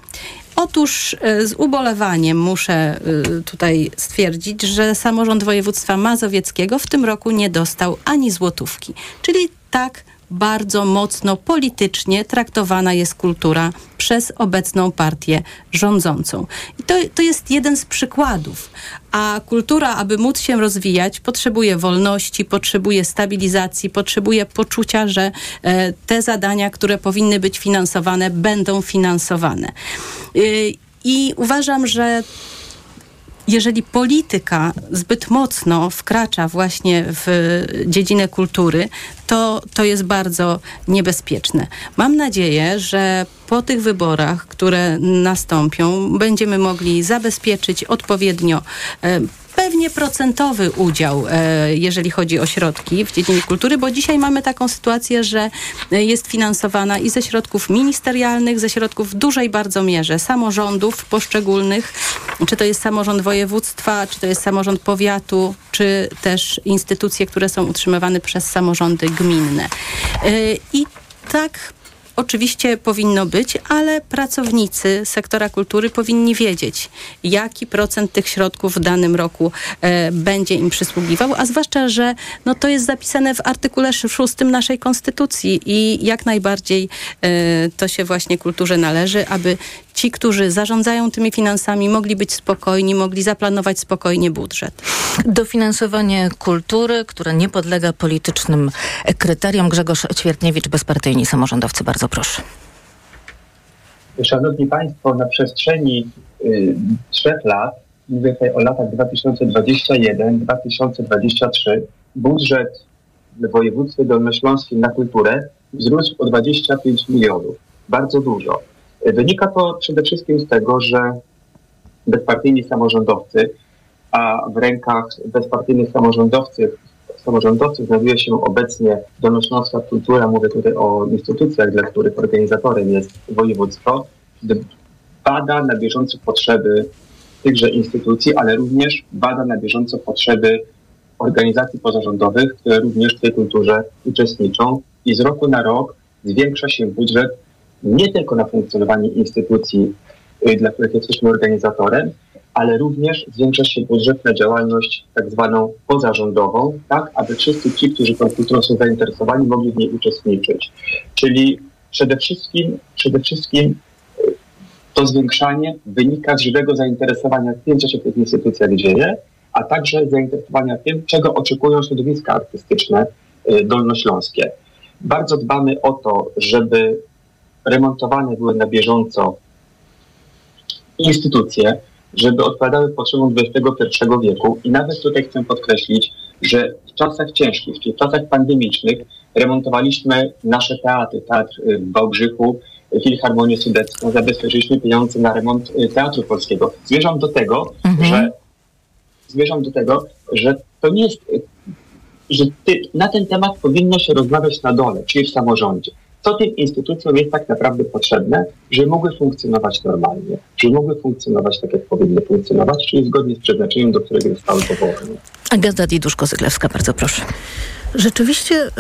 Otóż e, z ubolewaniem muszę tutaj stwierdzić, że samorząd województwa mazowieckiego w tym roku nie dostał ani złotówki. Czyli tak bardzo mocno politycznie traktowana jest kultura przez obecną partię rządzącą. I to, to jest jeden z przykładów. A kultura, aby móc się rozwijać, potrzebuje wolności, potrzebuje stabilizacji, potrzebuje poczucia, że e, te zadania, które powinny być finansowane, będą finansowane. Y, I uważam, że jeżeli polityka zbyt mocno wkracza właśnie w dziedzinę kultury, to, to jest bardzo niebezpieczne. Mam nadzieję, że po tych wyborach, które nastąpią, będziemy mogli zabezpieczyć odpowiednio e, pewnie procentowy udział, e, jeżeli chodzi o środki w dziedzinie kultury, bo dzisiaj mamy taką sytuację, że e, jest finansowana i ze środków ministerialnych, ze środków w dużej bardzo mierze samorządów poszczególnych, czy to jest samorząd województwa, czy to jest samorząd powiatu, czy też instytucje, które są utrzymywane przez samorządy gminne. E, I tak Oczywiście powinno być, ale pracownicy sektora kultury powinni wiedzieć, jaki procent tych środków w danym roku e, będzie im przysługiwał, a zwłaszcza, że no, to jest zapisane w artykule 6 naszej konstytucji i jak najbardziej e, to się właśnie kulturze należy, aby ci, którzy zarządzają tymi finansami, mogli być spokojni, mogli zaplanować spokojnie budżet. Dofinansowanie kultury, które nie podlega politycznym kryteriom. Grzegorz Ćwiertniewicz, bezpartyjni samorządowcy, bardzo proszę. Szanowni Państwo, na przestrzeni y, trzech lat, mówię tutaj o latach 2021-2023, budżet w województwie dolnośląskim na kulturę wzrósł o 25 milionów. Bardzo dużo. Wynika to przede wszystkim z tego, że bezpartyjni samorządowcy, a w rękach bezpartyjnych samorządowców, samorządowców znajduje się obecnie Dolnośląska Kultura, mówię tutaj o instytucjach, dla których organizatorem jest województwo, bada na bieżąco potrzeby tychże instytucji, ale również bada na bieżąco potrzeby organizacji pozarządowych, które również w tej kulturze uczestniczą. I z roku na rok zwiększa się budżet nie tylko na funkcjonowanie instytucji, y, dla których jesteśmy organizatorem, ale również zwiększa się budżet na działalność tak zwaną pozarządową, tak aby wszyscy ci, którzy tą kulturą są zainteresowani, mogli w niej uczestniczyć. Czyli przede wszystkim, przede wszystkim y, to zwiększanie wynika z żywego zainteresowania tym, co się w tych instytucjach dzieje, a także zainteresowania tym, czego oczekują środowiska artystyczne y, dolnośląskie. Bardzo dbamy o to, żeby remontowane były na bieżąco instytucje, żeby odpowiadały potrzebom XXI wieku. I nawet tutaj chcę podkreślić, że w czasach ciężkich, czyli w czasach pandemicznych, remontowaliśmy nasze teatry, teatr w Wałbrzychu, Filharmonię Sudecką, zabezpieczyliśmy pieniądze na remont y, Teatru Polskiego. Zmierzam do tego, mhm. że zmierzam do tego, że to nie jest, y, że ty, na ten temat powinno się rozmawiać na dole, czyli w samorządzie co tym instytucjom jest tak naprawdę potrzebne, żeby mogły funkcjonować normalnie, żeby mogły funkcjonować tak, jak powinny funkcjonować, czyli zgodnie z przeznaczeniem, do którego zostały powołane. Agata Diduszko-Zyglewska, bardzo proszę. Rzeczywiście e,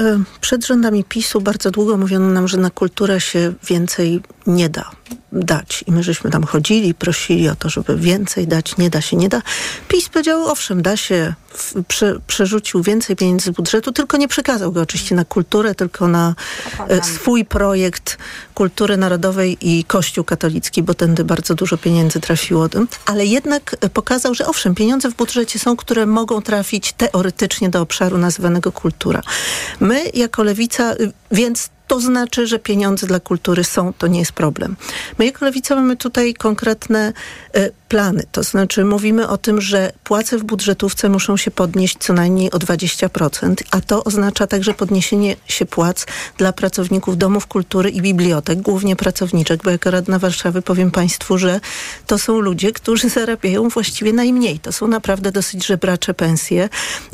przed rządami PiSu bardzo długo mówiono nam, że na kulturę się więcej nie da dać. I my żeśmy tam chodzili, prosili o to, żeby więcej dać, nie da się, nie da. PiS powiedział, owszem, da się, prze, przerzucił więcej pieniędzy z budżetu, tylko nie przekazał go oczywiście na kulturę, tylko na e, swój projekt kultury narodowej i Kościół katolicki, bo tędy bardzo dużo pieniędzy trafiło. Ale jednak pokazał, że owszem, pieniądze w budżecie są, które mogą trafić teoretycznie do obszaru nazywanego kultura. My jako lewica, y, więc to znaczy, że pieniądze dla kultury są, to nie jest problem. My jako Lewica mamy tutaj konkretne y, plany. To znaczy mówimy o tym, że płace w budżetówce muszą się podnieść co najmniej o 20%, a to oznacza także podniesienie się płac dla pracowników domów kultury i bibliotek, głównie pracowniczek, bo jako radna Warszawy powiem Państwu, że to są ludzie, którzy zarabiają właściwie najmniej. To są naprawdę dosyć żebracze pensje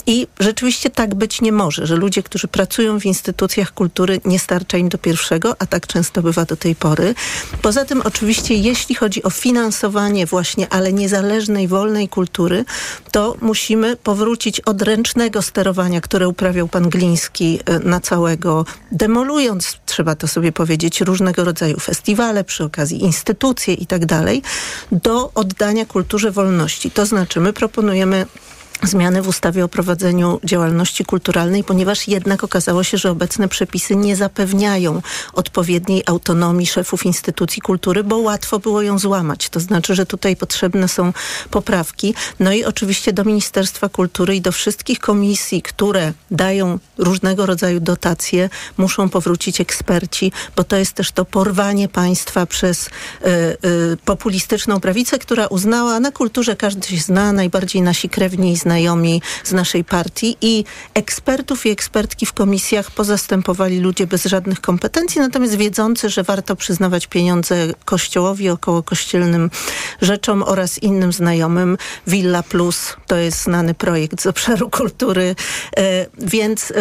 i rzeczywiście tak być nie może, że ludzie, którzy pracują w instytucjach kultury nie starcza do pierwszego, a tak często bywa do tej pory. Poza tym oczywiście jeśli chodzi o finansowanie właśnie ale niezależnej, wolnej kultury, to musimy powrócić od ręcznego sterowania, które uprawiał pan Gliński e, na całego, demolując, trzeba to sobie powiedzieć, różnego rodzaju festiwale, przy okazji instytucje i tak dalej, do oddania kulturze wolności. To znaczy, my proponujemy zmiany w ustawie o prowadzeniu działalności kulturalnej, ponieważ jednak okazało się, że obecne przepisy nie zapewniają odpowiedniej autonomii szefów instytucji kultury, bo łatwo było ją złamać. To znaczy, że tutaj potrzebne są poprawki. No i oczywiście do Ministerstwa Kultury i do wszystkich komisji, które dają różnego rodzaju dotacje, muszą powrócić eksperci, bo to jest też to porwanie państwa przez y, y, populistyczną prawicę, która uznała, na kulturze każdy się zna, najbardziej nasi krewni i znajomi z naszej partii i ekspertów i ekspertki w komisjach pozastępowali ludzie bez żadnych kompetencji, natomiast wiedzący, że warto przyznawać pieniądze kościołowi, około kościelnym rzeczom oraz innym znajomym. Villa Plus to jest znany projekt z obszaru kultury, e, więc e,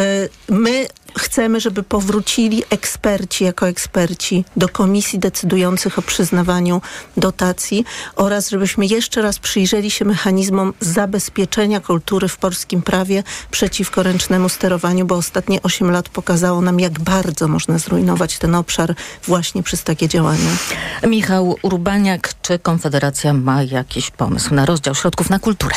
my chcemy, żeby powrócili eksperci jako eksperci do komisji decydujących o przyznawaniu dotacji oraz żebyśmy jeszcze raz przyjrzeli się mechanizmom zabezpieczenia kultury w polskim prawie przeciwko ręcznemu sterowaniu, bo ostatnie 8 lat pokazało nam, jak bardzo można zrujnować ten obszar właśnie przez takie działania. Michał Urbaniak, czy Konfederacja ma jakiś pomysł na rozdział środków na kulturę?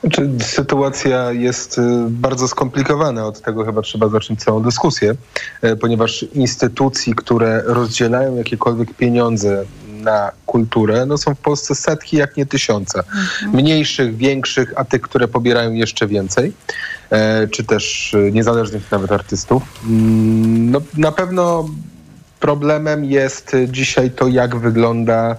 Znaczy, sytuacja jest y, bardzo skomplikowana. Od tego chyba trzeba zacząć całą dyskusję, e, ponieważ instytucji, które rozdzielają jakiekolwiek pieniądze na kulturę, no są w Polsce setki, jak nie tysiące. Mhm. Mniejszych, większych, a tych, które pobierają jeszcze więcej, e, czy też y, niezależnych nawet artystów. Mm, no, na pewno problemem jest dzisiaj to, jak wygląda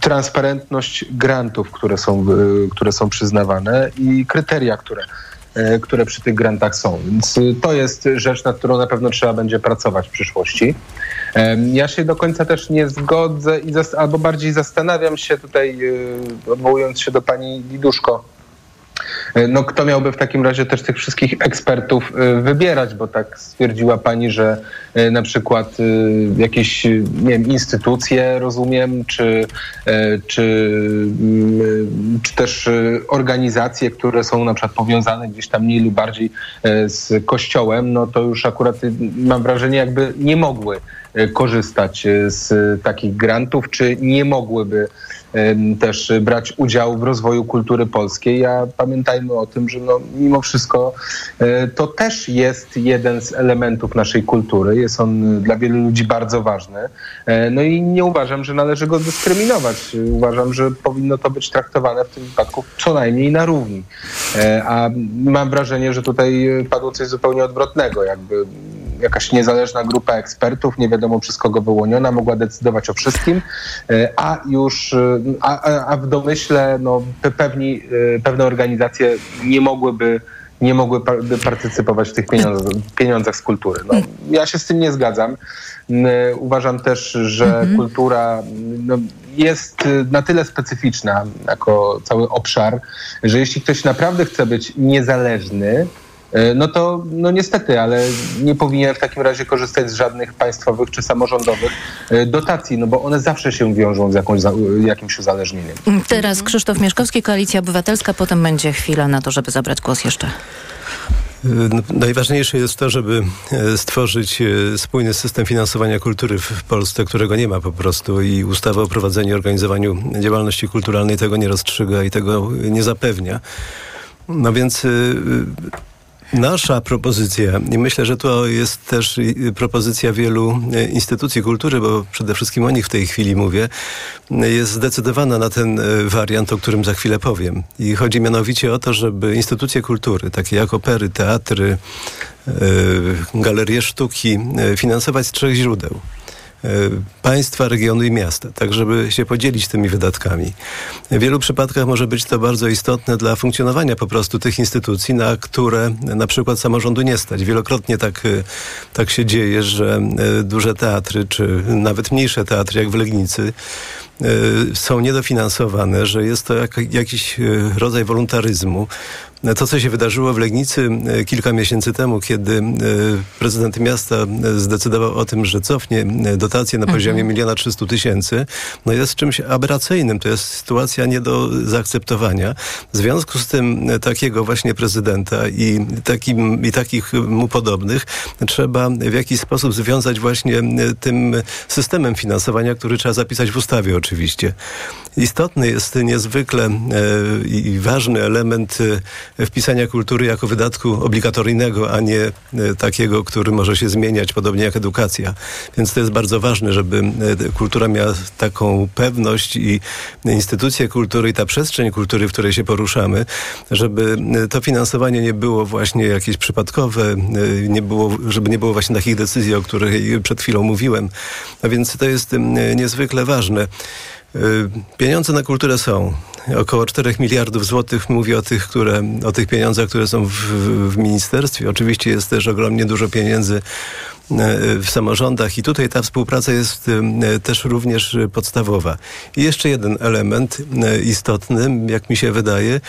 transparentność grantów, które są, e, które są przyznawane i kryteria, które, e, które przy tych grantach są. Więc to jest rzecz, nad którą na pewno trzeba będzie pracować w przyszłości. Ja się do końca też nie zgodzę i albo bardziej zastanawiam się tutaj, odwołując się do pani Liduszko, E, no kto miałby w takim razie też tych wszystkich ekspertów e, wybierać, bo tak stwierdziła pani, że e, na przykład jakieś, nie wiem, instytucje, rozumiem, czy, czy, mm, czy też organizacje, które są na przykład powiązane gdzieś tam mniej lub bardziej z kościołem, no to już akurat mam wrażenie, jakby nie mogły korzystać z takich grantów, czy nie mogłyby też brać udziału w rozwoju kultury polskiej. A pamiętajmy o tym, że no, mimo wszystko e, to też jest jeden z elementów naszej kultury. Jest on dla wielu ludzi bardzo ważny. E, no i nie uważam, że należy go dyskryminować. Uważam, że powinno to być traktowane w tym wypadku co najmniej na równi. E, a mam wrażenie, że tutaj padło coś zupełnie odwrotnego, jakby jakaś niezależna grupa ekspertów, nie wiadomo przez kogo wyłoniona, mogła decydować o wszystkim, e, a już, e, a, a w domyśle no, pewni, e, pewne organizacje nie mogłyby nie mogłyby partycypować w tych pieniądzach, pieniądzach z kultury. No, ja się z tym nie zgadzam. Uważam też, że mhm. kultura no, jest na tyle specyficzna jako cały obszar, że jeśli ktoś naprawdę chce być niezależny, no to no niestety, ale nie powinien w takim razie korzystać z żadnych państwowych czy samorządowych e, dotacji, no bo one zawsze się wiążą z jakąś, jakimś uzależnieniem. Teraz Krzysztof Mieszkowski, Koalicja Obywatelska, potem będzie chwila na to, żeby zabrać głos jeszcze. E, najważniejsze jest to, żeby stworzyć spójny system finansowania kultury w Polsce, którego nie ma po prostu i ustawa o prowadzeniu i organizowaniu działalności kulturalnej tego nie rozstrzyga i tego nie zapewnia. No więc Nasza propozycja, i myślę, że to jest też propozycja wielu e, instytucji kultury, bo przede wszystkim o nich w tej chwili mówię, jest zdecydowana na ten e, wariant, o którym za chwilę powiem. I chodzi mianowicie o to, żeby instytucje kultury, takie jak opery, teatry, e, galerie sztuki, finansować z trzech źródeł. E, państwa, regionu i miasta, tak żeby się podzielić tymi wydatkami. W wielu przypadkach może być to bardzo istotne dla funkcjonowania po prostu tych instytucji, na które na przykład samorządu nie stać. Wielokrotnie tak, e, tak się dzieje, że e, duże teatry, czy nawet mniejsze teatry, jak w Legnicy, są niedofinansowane, że jest to jak, jakiś rodzaj wolontaryzmu. To, co się wydarzyło w Legnicy e, kilka miesięcy temu, kiedy prezydent miasta zdecydował o tym, że cofnie dotacje na poziomie mhm. miliona trzystu tysięcy, no jest czymś aberracyjnym. To jest sytuacja nie do zaakceptowania. W związku z tym takiego właśnie prezydenta i, takim, i takich mu podobnych trzeba w jakiś sposób związać właśnie tym systemem finansowania, który trzeba zapisać w ustawie oczywiście oczywiście. Istotny jest niezwykle e, i ważny element e, wpisania kultury jako wydatku obligatoryjnego, a nie e, takiego, który może się zmieniać, podobnie jak edukacja. Więc to jest bardzo ważne, żeby kultura miała taką pewność i instytucje kultury i ta przestrzeń kultury, w której się poruszamy, żeby to finansowanie nie było właśnie jakieś przypadkowe, nie było, żeby nie było właśnie takich decyzji, o których przed chwilą mówiłem. A więc to jest niezwykle ważne. Y, pieniądze na kulturę są. Około 4 miliardów złotych mówię o tych, które, o tych pieniądzach, które są w, w ministerstwie. Oczywiście jest też ogromnie dużo pieniędzy w samorządach i tutaj ta współpraca jest y, też również podstawowa. I jeszcze jeden element y, istotny, jak mi się wydaje,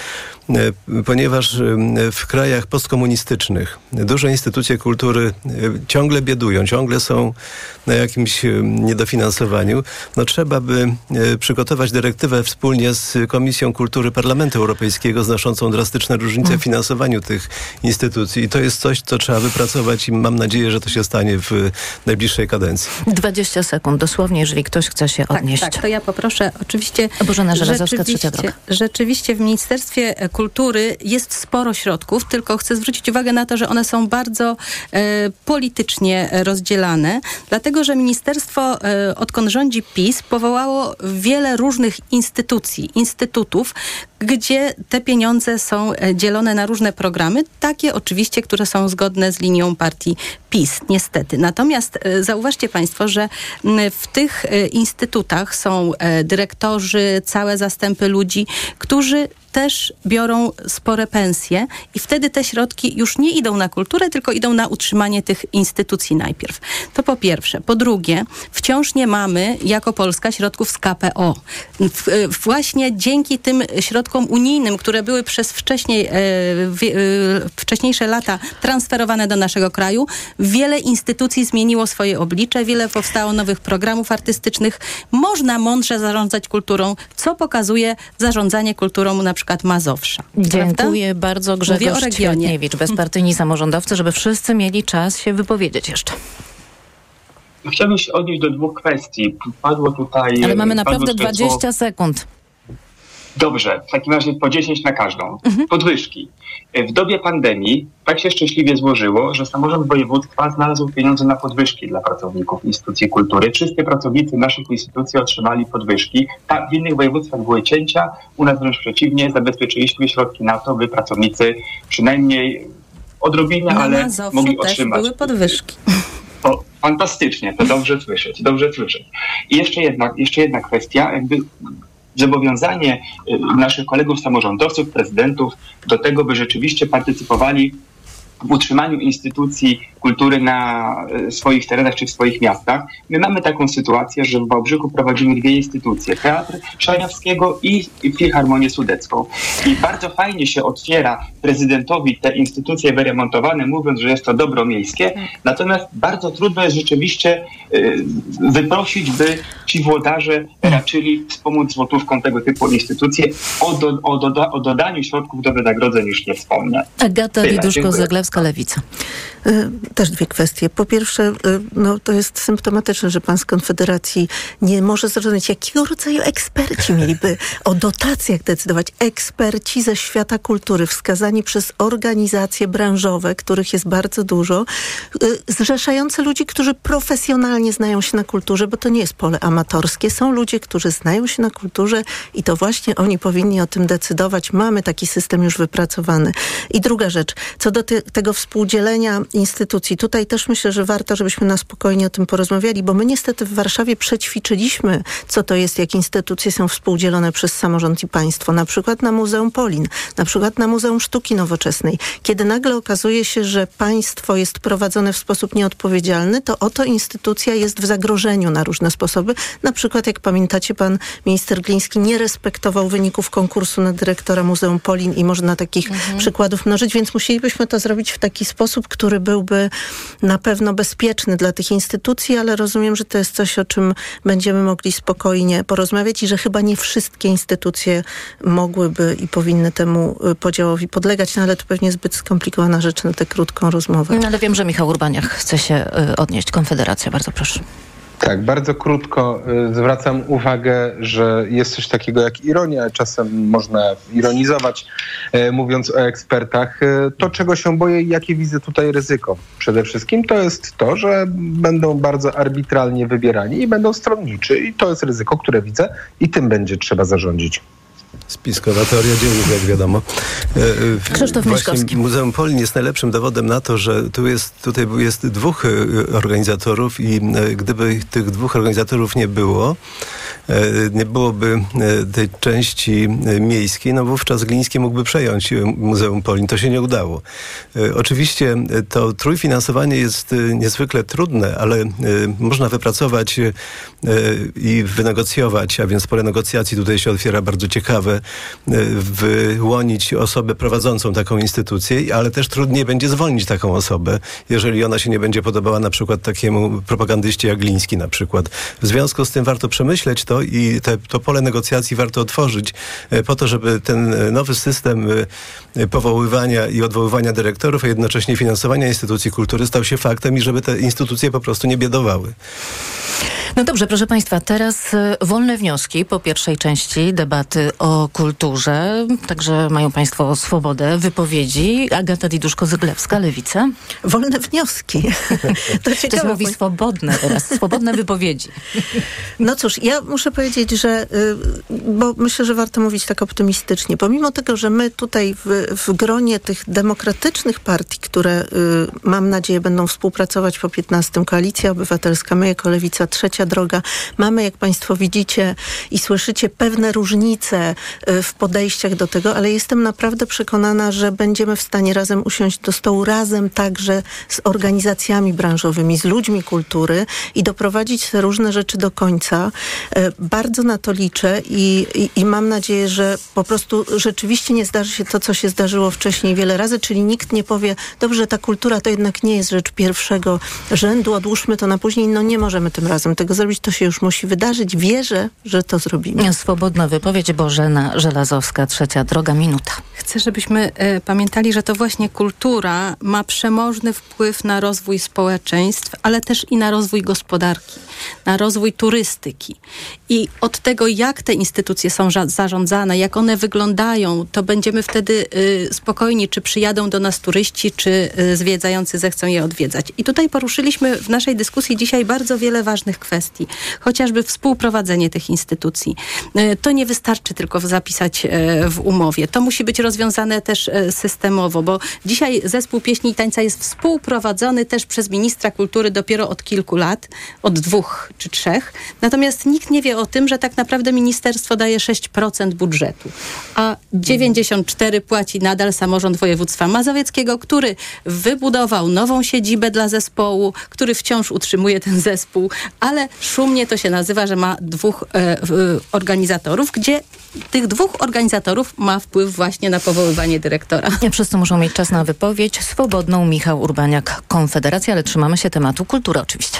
E, ponieważ e, w krajach postkomunistycznych duże instytucje kultury e, ciągle biedują, ciągle są na jakimś niedofinansowaniu, no trzeba by przygotować dyrektywę wspólnie z Komisją Kultury Parlamentu Europejskiego znoszącą drastyczne różnice w finansowaniu tych instytucji. I to jest coś, co trzeba wypracować i mam nadzieję, że to się stanie w najbliższej kadencji. 20 sekund, dosłownie, jeżeli ktoś chce się tak, odnieść. Tak, to ja poproszę oczywiście... Bożena Żelazowska, Trzecia Droga. Rzeczywiście w Ministerstwie kultury jest sporo środków, tylko chcę zwrócić uwagę na to, że one są bardzo e, politycznie rozdzielane, dlatego że ministerstwo, e, odkąd rządzi PiS, powołało wiele różnych instytucji, instytutów, gdzie te pieniądze są e, dzielone na różne programy, takie oczywiście, które są zgodne z linią partii PiS, niestety. Natomiast e, zauważcie Państwo, że w tych e, instytutach są dyrektorzy, całe zastępy ludzi, którzy też biorą spore pensje i wtedy te środki już nie idą na kulturę, tylko idą na utrzymanie tych instytucji najpierw. To po pierwsze. Po drugie, wciąż nie mamy jako Polska środków z KPO. Właśnie dzięki tym środkom unijnym, które były przez wcześniej, e, e, wcześniejsze lata transferowane do naszego kraju, wiele instytucji zmieniło swoje oblicze, wiele powstało nowych programów artystycznych. Można mądrze zarządzać kulturą, co pokazuje zarządzanie kulturą na przykład przykład Mazowsza. Dziękuję prawda? bardzo Grzegorz Kwiatniewicz, bezpartyjni samorządowcy, żeby wszyscy mieli czas się wypowiedzieć jeszcze. Chciałbym się odnieść do dwóch kwestii. Padło tutaj... Ale mamy naprawdę 20 sekund. Dobrze, w takim razie po 10 na każdą. Mhm. Podwyżki. W dobie pandemii tak się szczęśliwie złożyło, że samorząd województwa znalazł pieniądze na podwyżki dla pracowników instytucji kultury. Wszyscy pracownicy naszych instytucji otrzymali podwyżki. Tak, w innych województwach były cięcia, u nas wręcz przeciwnie, zabezpieczyliśmy środki na to, by pracownicy przynajmniej odrobinę, na ale Mazowszu mogli otrzymać. były podwyżki. To fantastycznie, to dobrze słyszeć, dobrze słyszeć. I jeszcze jedna, jeszcze jedna kwestia, jakby zobowiązanie y, naszych kolegów samorządowców, prezydentów do tego, by rzeczywiście partycypowali w utrzymaniu instytucji kultury na e, swoich terenach czy w swoich miastach. My mamy taką sytuację, że w Wałbrzychu prowadzimy dwie instytucje, Teatr Szaniawskiego i Filharmonię Sudecką. I bardzo fajnie się otwiera prezydentowi te instytucje wyremontowane, mówiąc, że jest to dobro miejskie, natomiast bardzo trudno jest rzeczywiście e, wyprosić, by ci włodarze raczyli wspomóc złotówką tego typu instytucje. O, do, o, o dodaniu środków do wynagrodzeń już nie wspomnę. Agata Widuszko-Zaglewska, Lewica. E, też dwie kwestie. Po pierwsze, y, no, to jest symptomatyczne, że pan z Konfederacji nie może zrozumieć, jakiego rodzaju eksperci mieliby o dotacjach decydować. Eksperci ze świata kultury, wskazani przez organizacje branżowe, których jest bardzo dużo, y, zrzeszające ludzi, którzy profesjonalnie znają się na kulturze, bo to nie jest pole amatorskie. Są ludzie, którzy znają się na kulturze i to właśnie oni powinni o tym decydować. Mamy taki system już wypracowany. I druga rzecz, co do te, tego współdzielenia instytucji. Tutaj też myślę, że warto, żebyśmy na spokojnie o tym porozmawiali, bo my niestety w Warszawie przećwiczyliśmy, co to jest, jak instytucje są współdzielone przez samorząd i państwo. Na przykład na Muzeum Polin, na przykład na Muzeum Sztuki Nowoczesnej. Kiedy nagle okazuje się, że państwo jest prowadzone w sposób nieodpowiedzialny, to oto instytucja jest w zagrożeniu na różne sposoby. Na przykład, jak pamiętacie, pan minister Gliński nie respektował wyników konkursu na dyrektora Muzeum Polin i można takich mhm. przykładów mnożyć, więc musielibyśmy to zrobić w taki sposób, który byłby na pewno bezpieczny dla tych instytucji, ale rozumiem, że to jest coś, o czym będziemy mogli spokojnie porozmawiać i że chyba nie wszystkie instytucje mogłyby i powinny temu y, podziałowi podlegać, no ale to pewnie zbyt skomplikowana rzecz na tę krótką rozmowę. No ale wiem, że Michał Urbaniak chce się y, odnieść. Konfederacja, bardzo proszę. Tak, bardzo krótko y, zwracam uwagę, że jest coś takiego jak ironia. Czasem można ironizować, y, mówiąc o ekspertach. Y, to, czego się boję i jakie widzę tutaj ryzyko przede wszystkim, to jest to, że będą bardzo arbitralnie wybierani i będą stronniczy. I to jest ryzyko, które widzę i tym będzie trzeba zarządzić. Spiskowa teoria dziejów, jak wiadomo. E, Krzysztof Mieszkowski. Muzeum Polin jest najlepszym dowodem na to, że tu jest, tutaj jest dwóch e, organizatorów i e, gdyby tych dwóch organizatorów nie było, nie byłoby tej części miejskiej, no wówczas Gliński mógłby przejąć Muzeum Polin. To się nie udało. Oczywiście to trójfinansowanie jest niezwykle trudne, ale można wypracować i wynegocjować, a więc pole negocjacji tutaj się otwiera bardzo ciekawe E, wyłonić osobę prowadzącą taką instytucję, ale też trudniej będzie zwolnić taką osobę, jeżeli ona się nie będzie podobała na przykład takiemu propagandyście jak Gliński na przykład. W związku z tym warto przemyśleć to i te, to pole negocjacji warto otworzyć e, po to, żeby ten e, nowy system powoływania i odwoływania dyrektorów, a jednocześnie finansowania instytucji kultury stał się faktem i żeby te instytucje po prostu nie biedowały. No dobrze, proszę Państwa, teraz wolne wnioski po pierwszej części debaty o kulturze. Także mają Państwo swobodę wypowiedzi. Agata Diduszko-Zyglewska, Lewica. Wolne wnioski. to ciekawe. To mówi swobodne teraz, swobodne wypowiedzi. No cóż, ja muszę powiedzieć, że, y, bo myślę, że warto mówić tak optymistycznie. Pomimo tego, że my tutaj w, w gronie tych demokratycznych partii, które y, mam nadzieję będą współpracować po 15 Koalicja Obywatelska, my jako Lewica trzecia droga. Mamy, jak Państwo widzicie i słyszycie, pewne różnice w podejściach do tego, ale jestem naprawdę przekonana, że będziemy w stanie razem usiąść do stołu, razem także z organizacjami branżowymi, z ludźmi kultury i doprowadzić te różne rzeczy do końca. Y, bardzo na to liczę i, i, i mam nadzieję, że po prostu rzeczywiście nie zdarzy się to, co się zdarzyło wcześniej wiele razy, czyli nikt nie powie, dobrze, ta kultura to jednak nie jest rzecz pierwszego rzędu, odłóżmy to na później. No nie możemy tym razem tego zrobić, to się już musi wydarzyć. Wierzę, że to zrobimy. Swobodna wypowiedź Bożena Żelazowska, trzecia droga, minuta. Chcę, żebyśmy e, pamiętali, że to właśnie kultura ma przemożny wpływ na rozwój społeczeństw, ale też i na rozwój gospodarki, na rozwój turystyki. I od tego, jak te instytucje są zarządzane, jak one wyglądają, to będziemy wtedy y, spokojni, czy przyjadą do nas turyści, czy y, zwiedzający zechcą je odwiedzać. I tutaj poruszyliśmy w naszej dyskusji dzisiaj bardzo wiele ważnych kwestii chociażby współprowadzenie tych instytucji. E, to nie wystarczy tylko zapisać e, w umowie. To musi być rozwiązane też e, systemowo, bo dzisiaj zespół pieśni i tańca jest współprowadzony też przez ministra kultury dopiero od kilku lat, od dwóch czy trzech. Natomiast nikt nie wie o tym, że tak naprawdę ministerstwo daje 6% budżetu, a 94 płaci nadal samorząd województwa mazowieckiego, który wybudował nową siedzibę dla zespołu, który wciąż utrzymuje ten zespół, ale szumnie to się nazywa, że ma dwóch e, organizatorów, gdzie tych dwóch organizatorów ma wpływ właśnie na powoływanie dyrektora. Nie wszyscy muszą mieć czas na wypowiedź. Swobodną Michał Urbaniak, Konfederacja, ale trzymamy się tematu kultury oczywiście.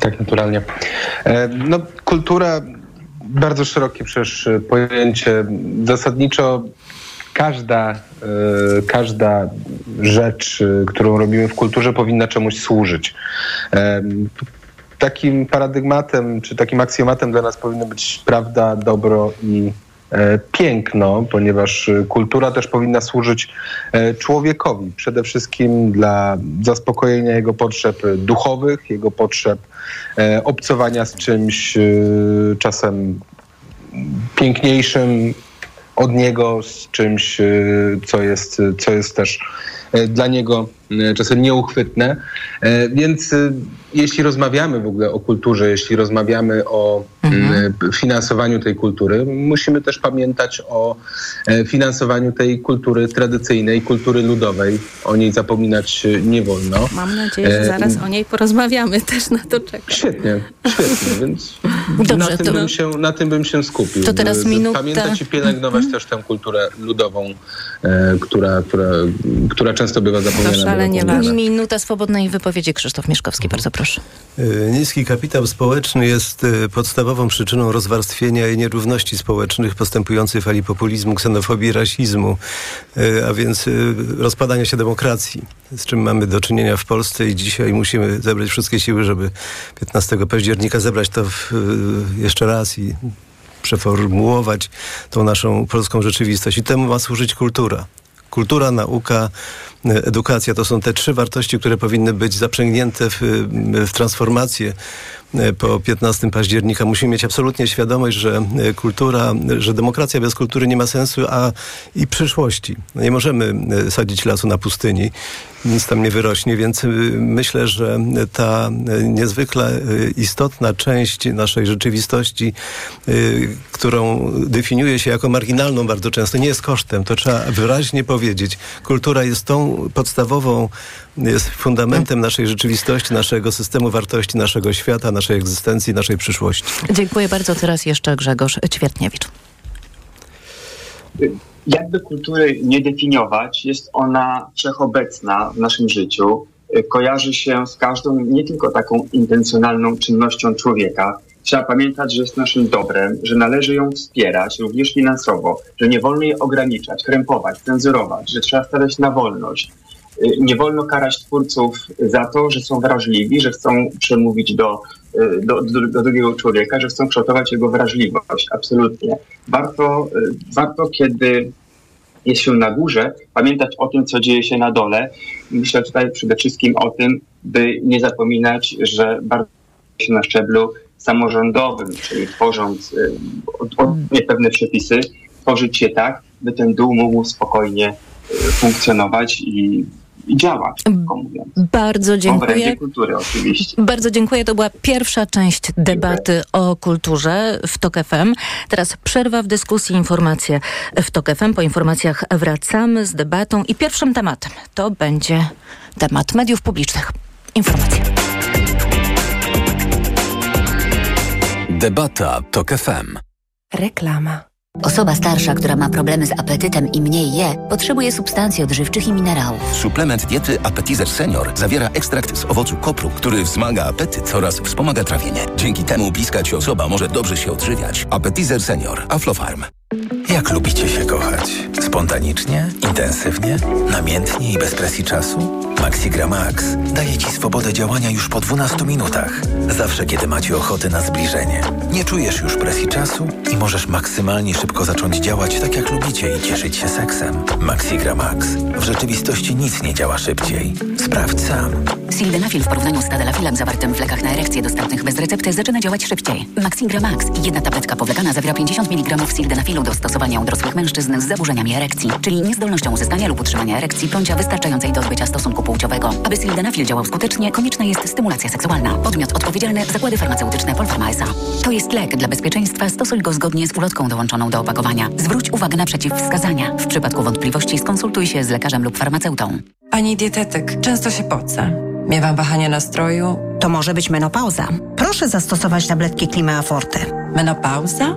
Tak, naturalnie. E, no, kultura, bardzo szerokie przecież pojęcie. Zasadniczo każda, e, każda rzecz, e, którą robimy w kulturze powinna czemuś służyć. E, takim paradygmatem, czy takim aksjomatem dla nas powinno być prawda, dobro i e, piękno, ponieważ kultura też powinna służyć e, człowiekowi, przede wszystkim dla zaspokojenia jego potrzeb duchowych, jego potrzeb e, obcowania z czymś czasem piękniejszym od niego, z czymś, co jest, co jest też E, dla niego e, czasem nieuchwytne. E, więc jeśli rozmawiamy w ogóle o kulturze, jeśli rozmawiamy o mhm. finansowaniu tej kultury, musimy też pamiętać o finansowaniu tej kultury tradycyjnej, kultury ludowej. O niej zapominać nie wolno. Mam nadzieję, że zaraz o niej porozmawiamy. Też na to czekam. Świetnie, świetnie. Więc Dobrze, na, tym to... bym się, na tym bym się skupił. To teraz minuta... Pamiętać i pielęgnować mm. też tę kulturę ludową, e, która, która, która często bywa zapomniana. Ważne. Minuta swobodnej wypowiedzi. Krzysztof Mieszkowski, bardzo proszę. E, niski kapitał społeczny jest e, podstawową przyczyną rozwarstwienia i nierówności społecznych, postępującej fali populizmu, ksenofobii, rasizmu, e, a więc rozpadania się demokracji, z czym mamy do czynienia w Polsce i dzisiaj musimy zebrać wszystkie siły, żeby 15 października zebrać to w, jeszcze raz i przeformułować tą naszą polską rzeczywistość. I temu ma służyć kultura. Kultura, nauka, edukacja to są te trzy wartości, które powinny być zaprzęgnięte w, w transformację E, po 15 października. Musimy mieć absolutnie świadomość, że e, kultura, że demokracja bez kultury nie ma sensu, a i przyszłości. No nie możemy e, sadzić lasu na pustyni, nic tam nie wyrośnie, więc myślę, że ta niezwykle istotna część naszej rzeczywistości, którą definiuje się jako marginalną bardzo często, nie jest kosztem. To trzeba wyraźnie powiedzieć. Kultura jest tą podstawową, jest fundamentem naszej rzeczywistości, naszego systemu wartości, naszego świata, naszej egzystencji, naszej przyszłości. Dziękuję bardzo. Teraz jeszcze Grzegorz Ćwiertniewicz. Jakby kultury nie definiować, jest ona wszechobecna w naszym życiu. Kojarzy się z każdą, nie tylko taką intencjonalną czynnością człowieka. Trzeba pamiętać, że jest naszym dobrem, że należy ją wspierać również finansowo, że nie wolno jej ograniczać, krępować, cenzurować, że trzeba stawiać na wolność, Y, nie wolno karać twórców za to, że są wrażliwi, że chcą przemówić do, y, do, do, do drugiego człowieka, że chcą kształtować jego wrażliwość. Absolutnie. Warto, y, warto, kiedy jest się na górze, pamiętać o tym, co dzieje się na dole. Myślę tutaj przede wszystkim o tym, by nie zapominać, że bardzo się na szczeblu samorządowym, czyli tworząc odpowiednie pewne przepisy, tworzyć je tak, by ten dół mógł spokojnie funkcjonować i i działać, mówiąc. Bardzo dziękuję. kultury oczywiście. Bardzo dziękuję. To była pierwsza część debaty dziękuję. o kulturze w TOK FM. Teraz przerwa w dyskusji, informacje w TOK FM. Po informacjach wracamy z debatą i pierwszym tematem to będzie temat mediów publicznych. Informacje. Debata TOK FM. Reklama. Osoba starsza, która ma problemy z apetytem i mniej je, potrzebuje substancji odżywczych i minerałów. Suplement diety Appetizer Senior zawiera ekstrakt z owocu kopru, który wzmaga apetyt oraz wspomaga trawienie. Dzięki temu bliska ci osoba może dobrze się odżywiać. Appetizer Senior. Aflofarm. Jak lubicie się kochać? Spontanicznie? Intensywnie? Namiętnie i bez presji czasu? Maxigra Max daje Ci swobodę działania już po 12 minutach. Zawsze, kiedy macie ochotę na zbliżenie. Nie czujesz już presji czasu i możesz maksymalnie szybko zacząć działać tak, jak lubicie i cieszyć się seksem. Maxigra Max. W rzeczywistości nic nie działa szybciej. Sprawdź sam. Sildenafil w porównaniu z tadalafilem zawartym w lekach na erekcję dostępnych bez recepty zaczyna działać szybciej. Maxigra Max. Jedna tabletka powlekana zawiera 50 mg sildenafilu do stosowania u dorosłych mężczyzn z zaburzeniami erekcji, czyli niezdolnością uzyskania lub utrzymania erekcji bądź wystarczającej do odbycia stosunku płciowego. Aby sildenafil działał skutecznie, konieczna jest stymulacja seksualna. Podmiot odpowiedzialny zakłady farmaceutyczne Polpharma S.A. To jest lek. Dla bezpieczeństwa stosuj go zgodnie z ulotką dołączoną do opakowania. Zwróć uwagę na przeciwwskazania. W przypadku wątpliwości skonsultuj się z lekarzem lub farmaceutą. Pani dietetyk, często się pocę. Miewam wahania nastroju. To może być menopauza. Proszę zastosować tabletki Klimea Forte. Menopauza?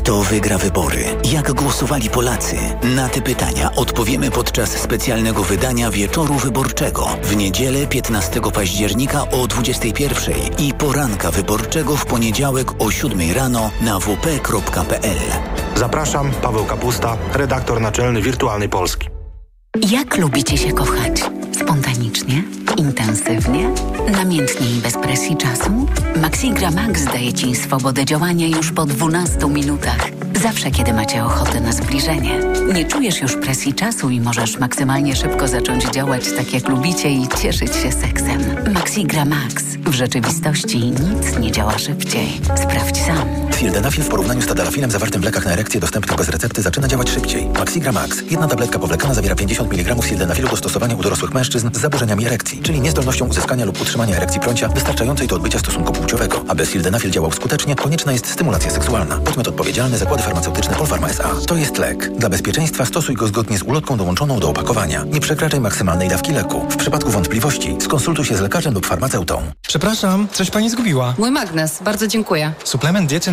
Kto wygra wybory? Jak głosowali Polacy? Na te pytania odpowiemy podczas specjalnego wydania Wieczoru Wyborczego w niedzielę 15 października o 21 i poranka wyborczego w poniedziałek o 7 rano na wp.pl. Zapraszam, Paweł Kapusta, redaktor naczelny Wirtualnej Polski. Jak lubicie się kochać? Spontanicznie? Intensywnie? Namiętnie i bez presji czasu? Maxigra Max daje Ci swobodę działania już po 12 minutach. Zawsze, kiedy macie ochotę na zbliżenie. Nie czujesz już presji czasu i możesz maksymalnie szybko zacząć działać tak, jak lubicie i cieszyć się seksem. Maxigra Max. W rzeczywistości nic nie działa szybciej. Sprawdź sam. Sildenafil w porównaniu z tadalafilem zawartym w lekach na erekcję dostępnych bez recepty zaczyna działać szybciej. Maxigra Max. Jedna tabletka powlekana zawiera 50 mg sildenafilu do stosowania u dorosłych mężczyzn z zaburzeniami erekcji, czyli niezdolnością uzyskania lub utrzymania erekcji prącia wystarczającej do odbycia stosunku płciowego. Aby sildenafil działał skutecznie, konieczna jest stymulacja seksualna. Podmiot odpowiedzialny Zakłady Farmaceutyczne Polpharma S.A. To jest lek. Dla bezpieczeństwa stosuj go zgodnie z ulotką dołączoną do opakowania. Nie przekraczaj maksymalnej dawki leku. W przypadku wątpliwości skonsultuj się z lekarzem lub farmaceutą. Przepraszam, coś pani zgubiła. Mój magnes, bardzo dziękuję. Suplement diety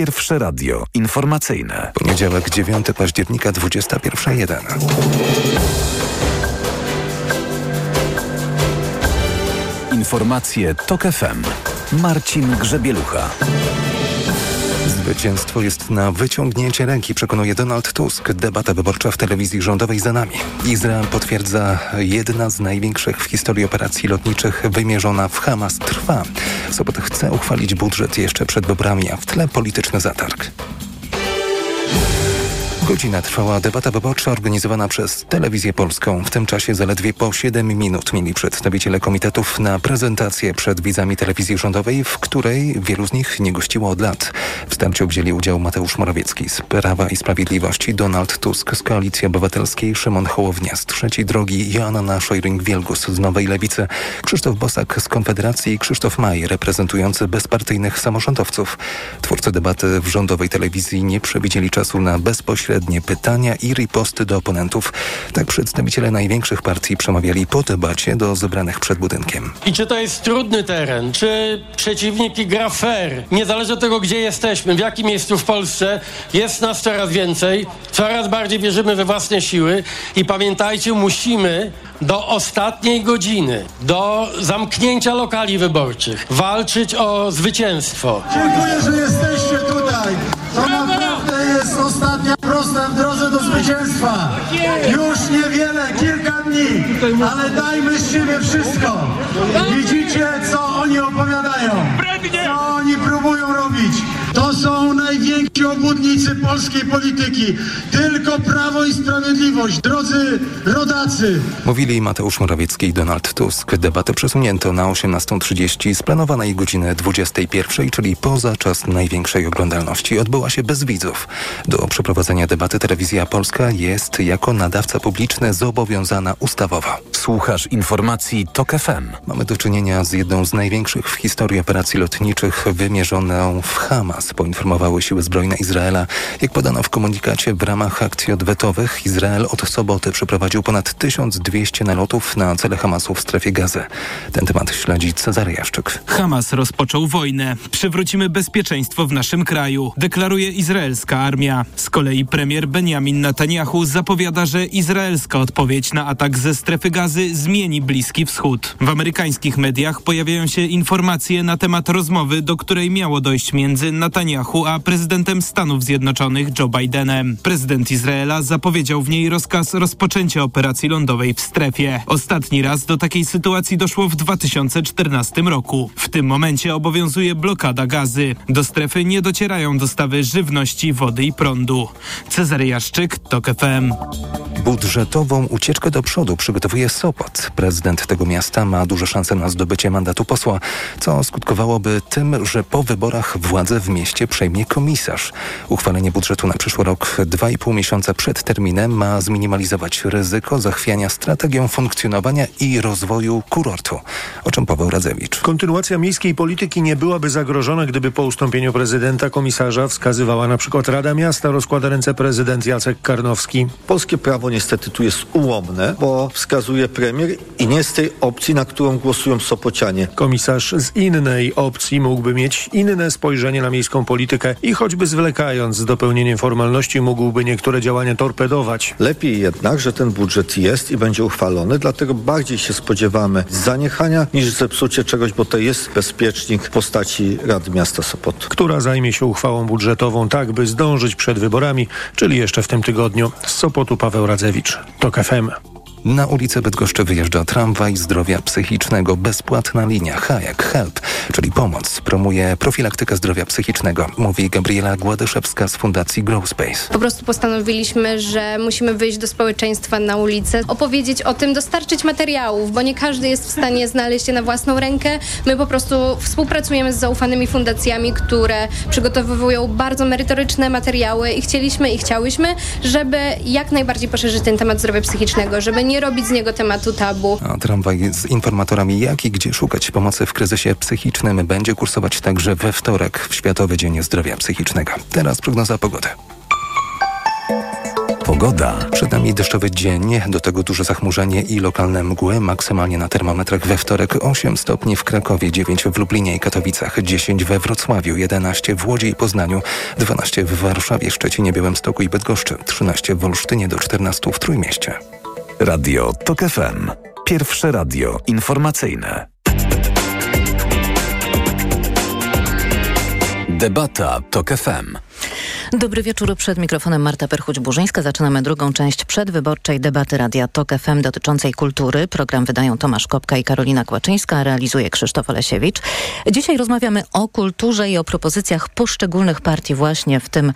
Pierwsze radio informacyjne. Poniedziałek 9 października 21.01. Informacje TOK FM. Marcin Grzebielucha. Zwycięstwo jest na wyciągnięcie ręki, przekonuje Donald Tusk. Debata wyborcza w telewizji rządowej za nami. Izrael potwierdza, jedna z największych w historii operacji lotniczych wymierzona w Hamas trwa. Sobot chce uchwalić budżet jeszcze przed wyborami, a w tle polityczny zatarg. Godzina trwała debata wyborcza organizowana przez Telewizję Polską. W tym czasie zaledwie po 7 minut mieli przedstawiciele komitetów na prezentację przed widzami telewizji rządowej, w której wielu z nich nie gościło od lat. W starciu wzięli udział Mateusz Morawiecki z Prawa i Sprawiedliwości, Donald Tusk z Koalicji Obywatelskiej, Szymon Hołownia z Trzeciej Drogi, Joanna Szojring-Wielgus z Nowej Lewicy, Krzysztof Bosak z Konfederacji i Krzysztof Maj reprezentujący bezpartyjnych samorządowców. Twórcy debaty w rządowej telewizji nie przewidzieli czasu na bezpośrednie pytania i riposty do oponentów. Tak przedstawiciele największych partii przemawiali po debacie do zebranych przed budynkiem. I czy to jest trudny teren, czy przeciwnik gra fair, niezależnie od tego, gdzie jesteśmy, w jakim miejscu w Polsce, jest nas coraz więcej, coraz bardziej wierzymy we własne siły i pamiętajcie, musimy do ostatniej godziny, do zamknięcia lokali wyborczych, walczyć o zwycięstwo. Dziękuję, że jesteście tutaj. To naprawdę jest ostatnia prosta w drodze do zwycięstwa. Już niewiele, kilka dni, ale dajmy z siebie wszystko. Widzicie, co oni opowiadają, co oni próbują robić. To są najwięksi obłudnicy polskiej polityki. Tylko Prawo i Sprawiedliwość. Drodzy rodacy, Mówili Mateusz Morawiecki i Donald Tusk. Debatę przesunięto na 18.30 z planowanej godziny 21, czyli poza czas największej oglądalności. Odbyła się bez widzów. Do przeprowadzenia debaty Telewizja Polska jest jako nadawca publiczny zobowiązana ustawowo. Słuchasz informacji TOK FM. Mamy do czynienia z jedną z największych w historii operacji lotniczych wymierzoną w Hamas, poinformowały siły zbrojne Izraela. Jak podano w komunikacie, w ramach akcji odwetowych Izrael od soboty przeprowadził ponad 1200 nalotów na cele Hamasu w strefie gazy. Ten temat śledzi Cezary Jaszczyk. Hamas rozpoczął wojnę. Przywrócimy bezpieczeństwo w naszym kraju, deklaruje izraelska armia. Z kolei premier Benjamin Netanyahu zapowiada, że izraelska odpowiedź na atak ze strefy gazy zmieni Bliski Wschód. W amerykańskich mediach pojawiają się informacje na temat rozmowy, do której miało dojść między Netanyahu a prezydentem Stanów Zjednoczonych Joe Bidenem. Prezydent Izraela zapowiedział w niej rozkaz rozpoczęcia operacji lądowej w strefie. Ostatni raz do takiej sytuacji doszło w 2014 roku. W tym momencie obowiązuje blokada gazy. Do strefy nie docierają dostawy żywności, wody i prądu. Cezary Jaszczyk, TOK FM. Budżetową ucieczkę do przodu przygotowuje Sopot. Prezydent tego miasta ma duże szanse na zdobycie mandatu posła, co skutkowałoby tym, że po wyborach władzę w mieście przejmie komisarz. Uchwalenie budżetu na przyszły rok 2,5 miesiąca przed terminem ma zminimalizować ryzyko zachwiania strategią funkcjonowania i rozwoju kurortu. O czym Paweł Radzewicz. Kontynuacja miejskiej polityki nie byłaby zagrożona, gdyby po ustąpieniu prezydenta komisarza wskazywała na przykład Rada Miasta, rozkłada ręce prezydent Jacek Karnowski. Polskie prawo niestety tu jest ułomne, bo wskazuje premier i nie z tej opcji, na którą głosują Sopocianie. Komisarz z innej opcji mógłby mieć inne spojrzenie na miejską politykę i choćby zwlekając z dopełnieniem formalności mógłby niektóre działania torpedować. Lepiej jednak, że ten budżet jest i będzie uchwalony, dlatego bardziej się spodziewamy zaniechania niż zepsucie czegoś, bo to jest bezpiecznik w postaci Rady Miasta Sopot. Która zajmie się uchwałą budżetową tak, by zdążyć przed wyborami, czyli jeszcze w tym tygodniu. Z Sopotu Paweł Radzewicz. TOK FM. Na ulicę Bydgoszczy wyjeżdża tramwaj zdrowia psychicznego. Bezpłatna linia Hayek Help, czyli pomoc, promuje profilaktykę zdrowia psychicznego, mówi Gabriela Gładyszewska z Fundacji Grow Space. Po prostu postanowiliśmy, że musimy wyjść do społeczeństwa na ulicę, opowiedzieć o tym, dostarczyć materiałów, bo nie każdy jest w stanie znaleźć je na własną rękę. My po prostu współpracujemy z zaufanymi fundacjami, które przygotowują bardzo merytoryczne materiały i chcieliśmy i chciałyśmy, żeby jak najbardziej poszerzyć ten temat zdrowia psychicznego, żeby nie robić z niego tematu tabu. A tramwaj z informatorami, jak i gdzie szukać pomocy w kryzysie psychicznym będzie kursować także we wtorek w Światowy Dzień Zdrowia Psychicznego. Teraz prognoza pogody. Pogoda. Przed nami deszczowy dzień, do tego duże zachmurzenie i lokalne mgły. Maksymalnie na termometrach we wtorek 8 stopni w Krakowie, 9 w Lublinie i Katowicach, 10 we Wrocławiu, 11 w Łodzi i Poznaniu, 12 w Warszawie, Szczecinie, Białymstoku i Bydgoszczy, 13 w Olsztynie do 14 w Trójmieście. Radio TOK FM. Pierwsze radio informacyjne. Debata TOK FM. Dobry wieczór. Przed mikrofonem Marta Perchuć-Burzyńska. Zaczynamy drugą część przedwyborczej debaty Radia TOK FM dotyczącej kultury. Program wydają Tomasz Kopka i Karolina Kłaczyńska, a realizuje Krzysztof Olesiewicz. Dzisiaj rozmawiamy o kulturze i o propozycjach poszczególnych partii właśnie w tym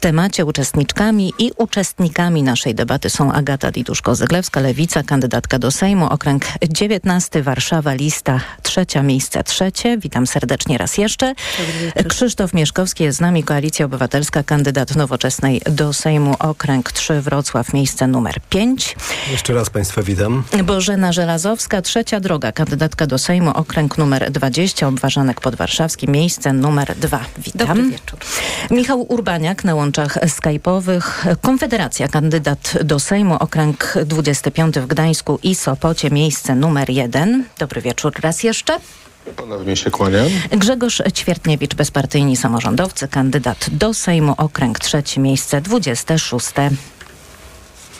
temacie. Uczestniczkami i uczestnikami naszej debaty są Agata Diduszko-Zyglewska, Lewica, kandydatka do Sejmu, okręg 19, Warszawa, lista trzecia, miejsce trzecie. Witam serdecznie raz jeszcze. Krzysztof Mieszkowski jest z nami, Koalicja Obywatelska, kandydat nowoczesnej do Sejmu Okręg 3 Wrocław, miejsce numer 5. Jeszcze raz Państwa witam. Bożena Żelazowska, trzecia droga, kandydatka do Sejmu Okręg numer 20, Obwarzanek Podwarszawski, miejsce numer 2. Witam. Dobry wieczór. Michał Urbaniak na łączach skype'owych, Konfederacja, kandydat do Sejmu Okręg 25 w Gdańsku i Sopocie, miejsce numer 1. Dobry wieczór raz jeszcze. Ponownie się kłaniam. Grzegorz Ćwiertniewicz, bezpartyjni samorządowcy, kandydat do Sejmu, okręg trzeci, miejsce 26.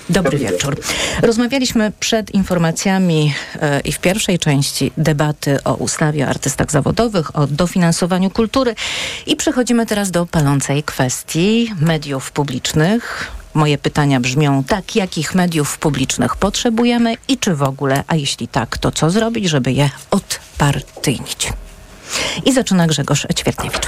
Dobry wieczór. Rozmawialiśmy przed informacjami e, i w pierwszej części debaty o ustawie o artystach zawodowych, o dofinansowaniu kultury i przechodzimy teraz do palącej kwestii mediów publicznych. Moje pytania brzmią tak, jakich mediów publicznych potrzebujemy i czy w ogóle, a jeśli tak, to co zrobić, żeby je odpartyjnić? I zaczyna Grzegorz Ćwiertniewicz.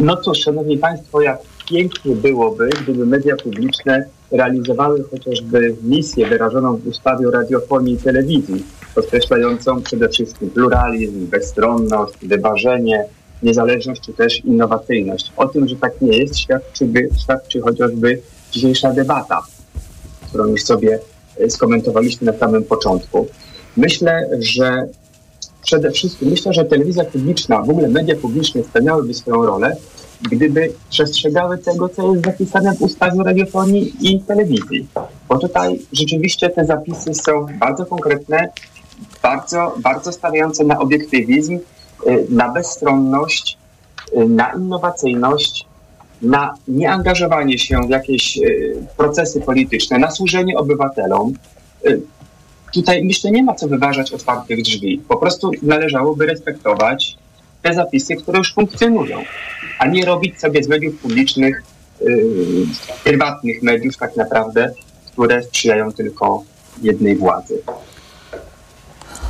No cóż, Szanowni Państwo, jak pięknie byłoby, gdyby media publiczne realizowały chociażby misję wyrażoną w ustawie o radiofonii i telewizji, podkreślającą przede wszystkim pluralizm, bezstronność, wyważenie, niezależność czy też innowacyjność. O tym, że tak nie jest, świadczy, świadczy chociażby dzisiejsza debata, którą już sobie e, skomentowaliśmy na samym początku. Myślę, że przede wszystkim, myślę, że telewizja publiczna, w ogóle media publiczne spełniałyby swoją rolę, gdyby przestrzegały tego, co jest zapisane w ustawie radiofonii i telewizji. Bo tutaj rzeczywiście te zapisy są bardzo konkretne, bardzo, bardzo stawiające na obiektywizm, na bezstronność, y, na innowacyjność, na nieangażowanie się w jakieś y, procesy polityczne, na służenie obywatelom. Tutaj myślę, nie ma co wyważać otwartych drzwi. Po prostu należałoby respektować te zapisy, które już funkcjonują, a nie robić sobie z mediów publicznych, prywatnych mediów tak naprawdę, które sprzyjają tylko jednej władzy.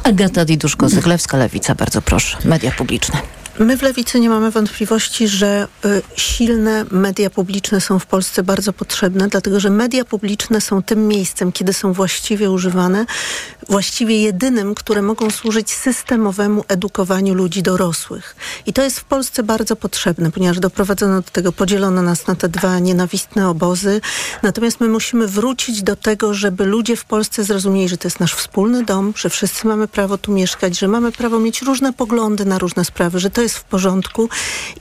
Agata Diduszko-Zyglewska, Lewica, bardzo proszę. Media publiczne. My w Lewicy nie mamy wątpliwości, że y, silne media publiczne są w Polsce bardzo potrzebne, dlatego że media publiczne są tym miejscem, kiedy są właściwie używane, właściwie jedynym, które mogą służyć systemowemu edukowaniu ludzi dorosłych. I to jest w Polsce bardzo potrzebne, ponieważ doprowadzono do tego, podzielono nas na te dwa nienawistne obozy. Natomiast my musimy wrócić do tego, żeby ludzie w Polsce zrozumieli, że to jest nasz wspólny dom, że wszyscy mamy prawo tu mieszkać, że mamy prawo mieć różne poglądy na różne sprawy, że to jest w porządku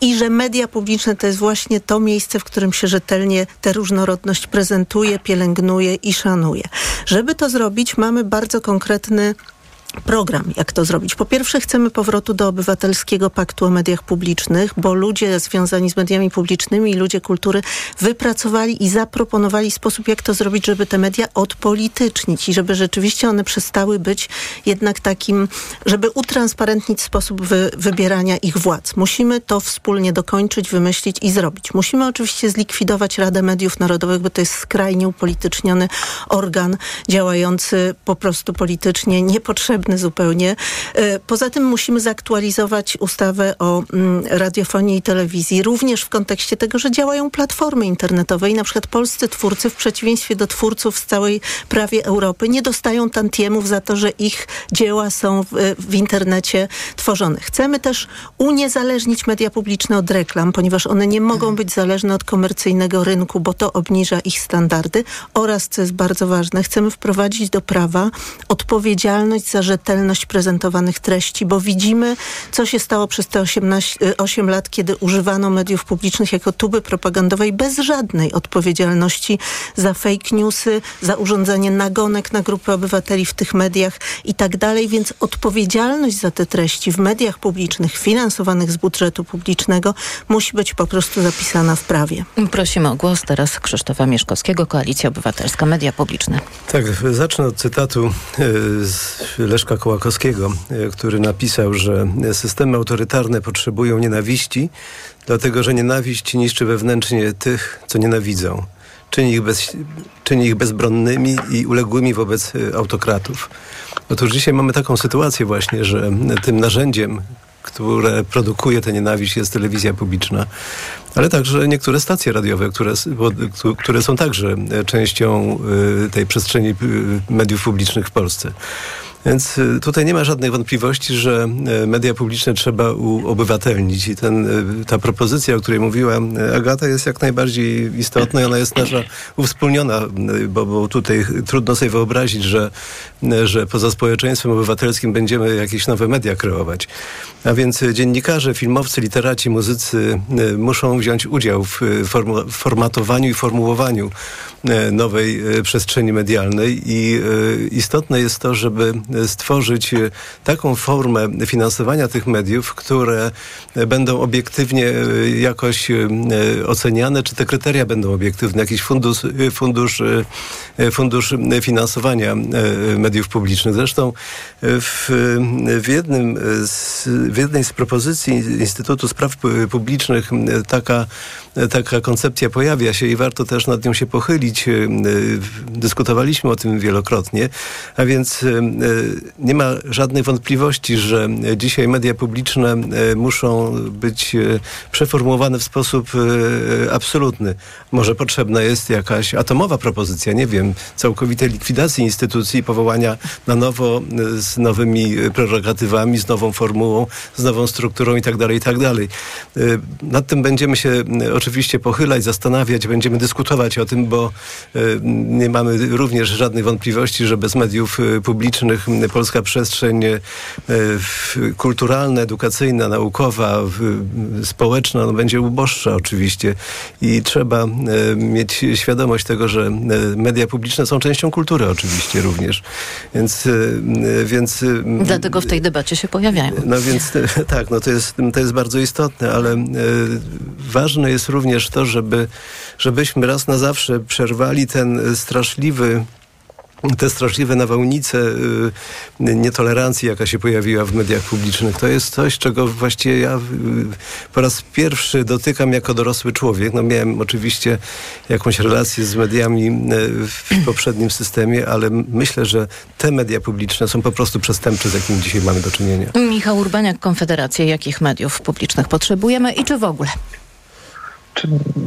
i że media publiczne to jest właśnie to miejsce, w którym się rzetelnie tę różnorodność prezentuje, pielęgnuje i szanuje. Żeby to zrobić, mamy bardzo konkretny program, jak to zrobić. Po pierwsze, chcemy powrotu do obywatelskiego paktu o mediach publicznych, bo ludzie związani z mediami publicznymi i ludzie kultury wypracowali i zaproponowali sposób, jak to zrobić, żeby te media odpolitycznić i żeby rzeczywiście one przestały być jednak takim, żeby utransparentnić sposób wy, wybierania ich władz. Musimy to wspólnie dokończyć, wymyślić i zrobić. Musimy oczywiście zlikwidować Radę Mediów Narodowych, bo to jest skrajnie upolityczniony organ działający po prostu politycznie, niepotrzebny zupełnie. E, poza tym musimy zaktualizować ustawę o mm, radiofonii i telewizji, również w kontekście tego, że działają platformy internetowe i na przykład polscy twórcy w przeciwieństwie do twórców z całej prawie Europy nie dostają tantiemów za to, że ich dzieła są w, w internecie tworzone. Chcemy też uniezależnić media publiczne od reklam, ponieważ one nie mogą być zależne od komercyjnego rynku, bo to obniża ich standardy oraz, co jest bardzo ważne, chcemy wprowadzić do prawa odpowiedzialność za rzetelność prezentowanych treści, bo widzimy, co się stało przez te 18, 8 lat, kiedy używano mediów publicznych jako tuby propagandowej bez żadnej odpowiedzialności za fake newsy, za urządzenie nagonek na grupy obywateli w tych mediach i tak dalej, więc odpowiedzialność za te treści w mediach publicznych finansowanych z budżetu publicznego musi być po prostu zapisana w prawie. Prosimy o głos teraz Krzysztofa Mieszkowskiego, Koalicja Obywatelska, Media Publiczne. Tak, zacznę od cytatu e, z Leszka Kołakowskiego, e, który napisał, że systemy autorytarne potrzebują nienawiści, dlatego że nienawiść niszczy wewnętrznie tych, co nienawidzą. Czyni ich, bez, czyni ich bezbronnymi i uległymi wobec e, autokratów. Otóż dzisiaj mamy taką sytuację właśnie, że tym narzędziem, które produkuje tę nienawiść jest telewizja publiczna, ale także niektóre stacje radiowe, które, które są także częścią e, tej przestrzeni mediów publicznych w Polsce. Więc y, tutaj nie ma żadnej wątpliwości, że y, media publiczne trzeba uobywatelnić i ten, y, ta propozycja, o której mówiła Agata jest jak najbardziej istotna i ona jest nasza uwspólniona, bo, bo tutaj trudno sobie wyobrazić, że, że poza społeczeństwem obywatelskim będziemy jakieś nowe media kreować. A więc dziennikarze, filmowcy, literaci, muzycy muszą wziąć udział w formatowaniu i formułowaniu nowej przestrzeni medialnej i istotne jest to, żeby stworzyć e, taką formę finansowania tych mediów, które będą obiektywnie e, jakoś e, oceniane, czy te kryteria będą obiektywne, jakiś fundusz, fundusz, fundusz finansowania mediów publicznych. Zresztą w, w, jednym z, w jednej z propozycji Instytutu Spraw Publicznych taka taka koncepcja pojawia się i warto też nad nią się pochylić. Dyskutowaliśmy o tym wielokrotnie, a więc nie ma żadnej wątpliwości, że dzisiaj media publiczne e, muszą być e, przeformułowane w sposób e, absolutny. Może potrzebna jest jakaś atomowa propozycja, nie wiem, całkowitej likwidacji instytucji i powołania na nowo z nowymi prerogatywami, z nową formułą, z nową strukturą i tak dalej, i tak. Nad tym będziemy się oczywiście pochylać, zastanawiać, będziemy dyskutować o tym, bo nie mamy również żadnej wątpliwości, że bez mediów publicznych polska przestrzeń e, kulturalna, edukacyjna, naukowa, społeczna no, będzie uboższa oczywiście i trzeba e, mieć świadomość tego, że e, media publiczne są częścią kultury oczywiście również. Więc, więc Dlatego w tej debacie się pojawiają. No więc tak, no to jest, to jest bardzo istotne, ale ważne jest również to, żeby, żebyśmy raz na zawsze przerwali ten straszliwy te straszliwe nawałnice y, nietolerancji, jaka się pojawiła w mediach publicznych, to jest coś, czego właściwie ja y, po raz pierwszy dotykam jako dorosły człowiek. No miałem oczywiście jakąś relację z mediami y, w poprzednim systemie, ale myślę, że te media publiczne są po prostu przestępcze, z jakimi dzisiaj mamy do czynienia. Michał Urbaniak, Konfederacja. Jakich mediów publicznych potrzebujemy i czy w ogóle?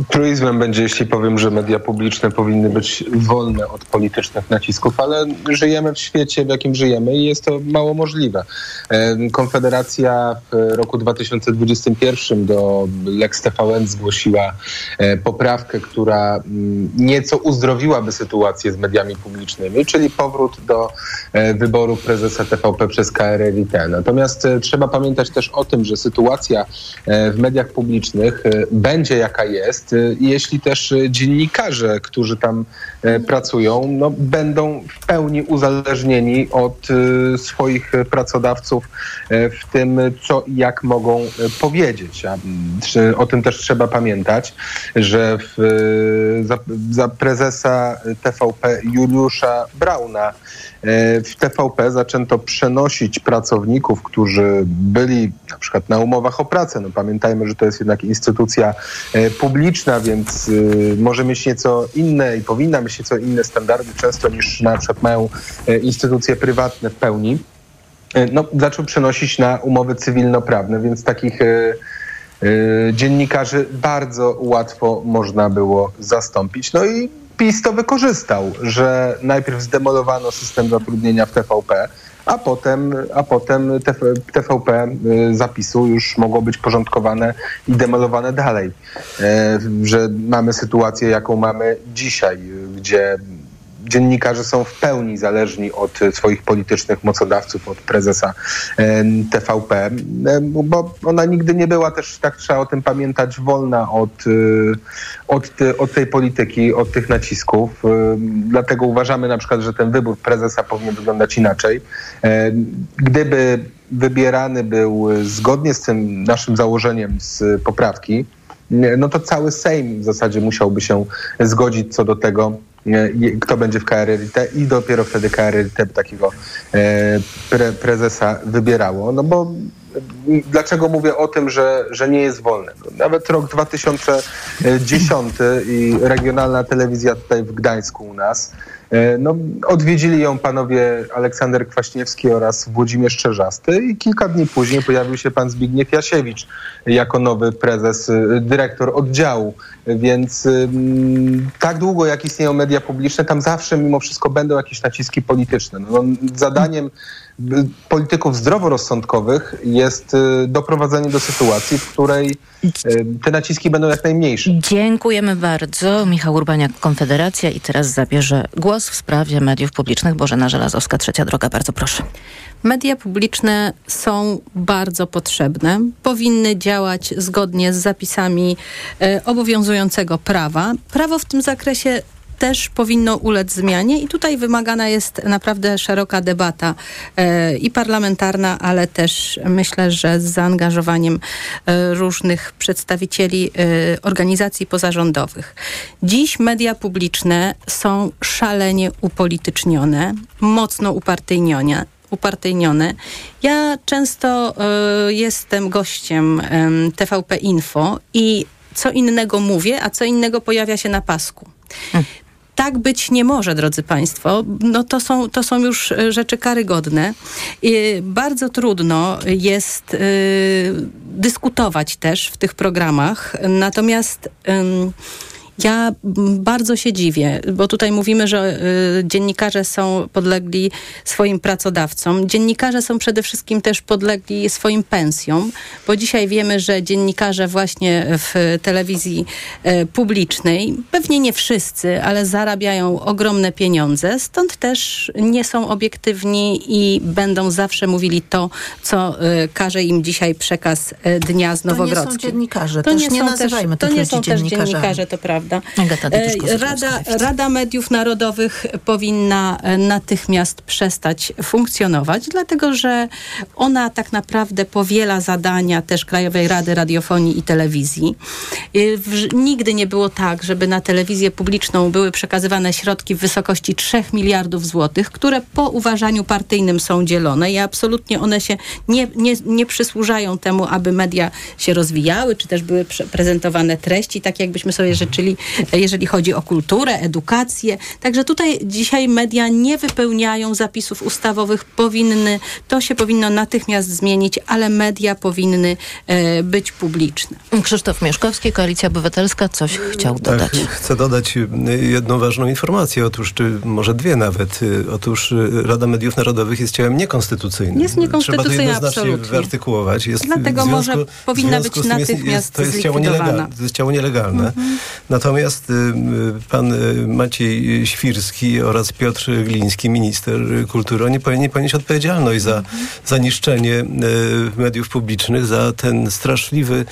Truizmem będzie, jeśli powiem, że media publiczne powinny być wolne od politycznych nacisków, ale żyjemy w świecie, w jakim żyjemy i jest to mało możliwe. Konfederacja w roku 2021 do Lex TVN zgłosiła e, poprawkę, która mm, nieco uzdrowiłaby sytuację z mediami publicznymi, czyli powrót do e, wyboru prezesa TVP przez KRLiT. Natomiast e, trzeba pamiętać też o tym, że sytuacja w mediach publicznych będzie jak jaka jest. I jeśli też dziennikarze, którzy tam pracują, no, będą w pełni uzależnieni od swoich pracodawców w tym, co i jak mogą powiedzieć. O tym też trzeba pamiętać, że w, za, za prezesa TVP Juliusza Brauna w TVP zaczęto przenosić pracowników, którzy byli na przykład na umowach o pracę. No pamiętajmy, że to jest jednak instytucja e, publiczna, więc e, może mieć nieco inne i powinna mieć nieco inne standardy często niż na przykład mają e, instytucje prywatne w pełni. No, zaczął przenosić na umowy cywilnoprawne, więc takich dziennikarzy bardzo łatwo można było zastąpić. No i PiS to wykorzystał, że najpierw zdemolowano system zatrudnienia w TVP, a potem, a potem TVP y, zapisu już mogło być porządkowane i demolowane dalej. E, że mamy sytuację, jaką mamy dzisiaj, gdzie dziennikarze są w pełni zależni od swoich politycznych mocodawców, od prezesa TVP, bo ona nigdy nie była też, tak trzeba o tym pamiętać, wolna od, y, od, od tej polityki, od tych nacisków. Dlatego uważamy na przykład, że ten wybór prezesa powinien wyglądać inaczej. Gdyby wybierany był zgodnie z tym naszym założeniem z poprawki, no to cały Sejm w zasadzie musiałby się zgodzić co do tego, kto będzie w KRLT i dopiero wtedy KRLT takiego e, pre, prezesa wybierało. No bo dlaczego mówię o tym, że, że nie jest wolny? Nawet rok 2010 i regionalna telewizja tutaj w Gdańsku u nas no, odwiedzili ją panowie Aleksander Kwaśniewski oraz Włodzimierz Czerzasty i kilka dni później pojawił się pan Zbigniew Jasiewicz jako nowy prezes, y, dyrektor oddziału. Więc tak długo jak istnieją media publiczne, tam zawsze mimo wszystko będą jakieś naciski polityczne. No, zadaniem polityków zdroworozsądkowych jest y, doprowadzenie do sytuacji, w której y, te naciski będą jak najmniejsze. Dziękujemy bardzo. Michał Urbaniak, Konfederacja i teraz zabierze głos w sprawie mediów publicznych. Bożena Żelazowska, Trzecia Droga, bardzo proszę. Media publiczne są bardzo potrzebne, powinny działać zgodnie z zapisami e, obowiązującego prawa. Prawo w tym zakresie też powinno ulec zmianie i tutaj wymagana jest naprawdę szeroka debata e, i parlamentarna, ale też myślę, że z zaangażowaniem e, różnych przedstawicieli e, organizacji pozarządowych. Dziś media publiczne są szalenie upolitycznione, mocno upartyjnione upartyjnione. Ja często y, jestem gościem y, TVP Info i co innego mówię, a co innego pojawia się na pasku. Tak być nie może, drodzy Państwo. No to są, to są już e, rzeczy karygodne. Bardzo trudno jest y, dyskutować też w tych programach. Natomiast ja bardzo się dziwię, bo tutaj mówimy, że y, dziennikarze są podlegli swoim pracodawcom. Dziennikarze są przede wszystkim też podlegli swoim pensjom, bo dzisiaj wiemy, że dziennikarze właśnie w telewizji y, publicznej, pewnie nie wszyscy, ale zarabiają ogromne pieniądze, stąd też nie są obiektywni i będą zawsze mówili to, co y, każe im dzisiaj przekaz dnia z Nowogrodzkiej. To nie są dziennikarze, to też nie, nie nazywajmy To nie są też dziennikarze, to prawda prawda? E, Rada, Rada Mediów Narodowych powinna e, natychmiast przestać funkcjonować, dlatego że ona tak naprawdę powiela zadania też Krajowej Rady Radiofonii i Telewizji. E, nigdy nie było tak, żeby na telewizję publiczną były przekazywane środki w wysokości 3 miliardów złotych, które po uważaniu partyjnym są dzielone i absolutnie one się nie, nie, nie przysłużają temu, aby media się rozwijały, czy też były prezentowane treści, tak jakbyśmy sobie życzyli jeżeli chodzi o kulturę, edukację. Także tutaj dzisiaj media nie wypełniają zapisów ustawowych. Powinny, to się powinno natychmiast zmienić, ale media powinny e, być publiczne. Krzysztof Mieszkowski, Koalicja Obywatelska, coś chciał tak, dodać. Tak, chcę dodać jedną ważną informację, otóż, czy może dwie nawet. Otóż Rada Mediów Narodowych jest ciałem niekonstytucyjnym. Jest niekonstytucyjna, Trzeba to jednoznacznie absolutnie. wyartykułować. Jest, Dlatego może powinna być natychmiast jest, to jest ciało nielegalne. To jest ciało nielegalne. Mhm. Natomiast y, pan Maciej Świrski oraz Piotr Gliński, minister kultury, oni powinni ponieść odpowiedzialność za, za niszczenie mediów publicznych, za ten straszliwy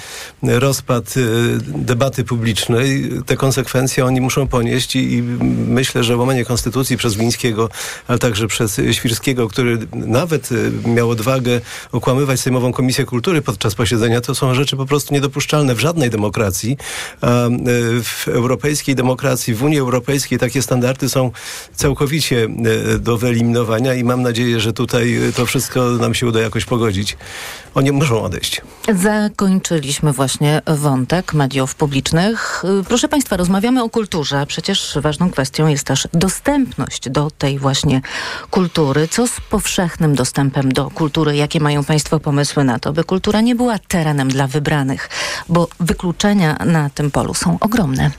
rozpad debaty publicznej. Te konsekwencje oni muszą ponieść i, myślę, że łamanie konstytucji przez Glińskiego, ale także przez Świrskiego, który nawet miał odwagę okłamywać Sejmową Komisję Kultury podczas posiedzenia, to są rzeczy po prostu niedopuszczalne w żadnej demokracji. A e, w europejskiej demokracji, w Unii Europejskiej takie standardy są całkowicie e, do wyeliminowania i mam nadzieję, że tutaj to wszystko nam się uda jakoś pogodzić. Oni muszą odejść. Zakończyliśmy właśnie wątek mediów publicznych. Proszę Państwa, rozmawiamy o kulturze. Przecież ważną kwestią jest też dostępność do tej właśnie kultury. Co z powszechnym dostępem do kultury? Jakie mają Państwo pomysły na to, by kultura nie była terenem dla wybranych? Bo wykluczenia na tym polu są ogromne.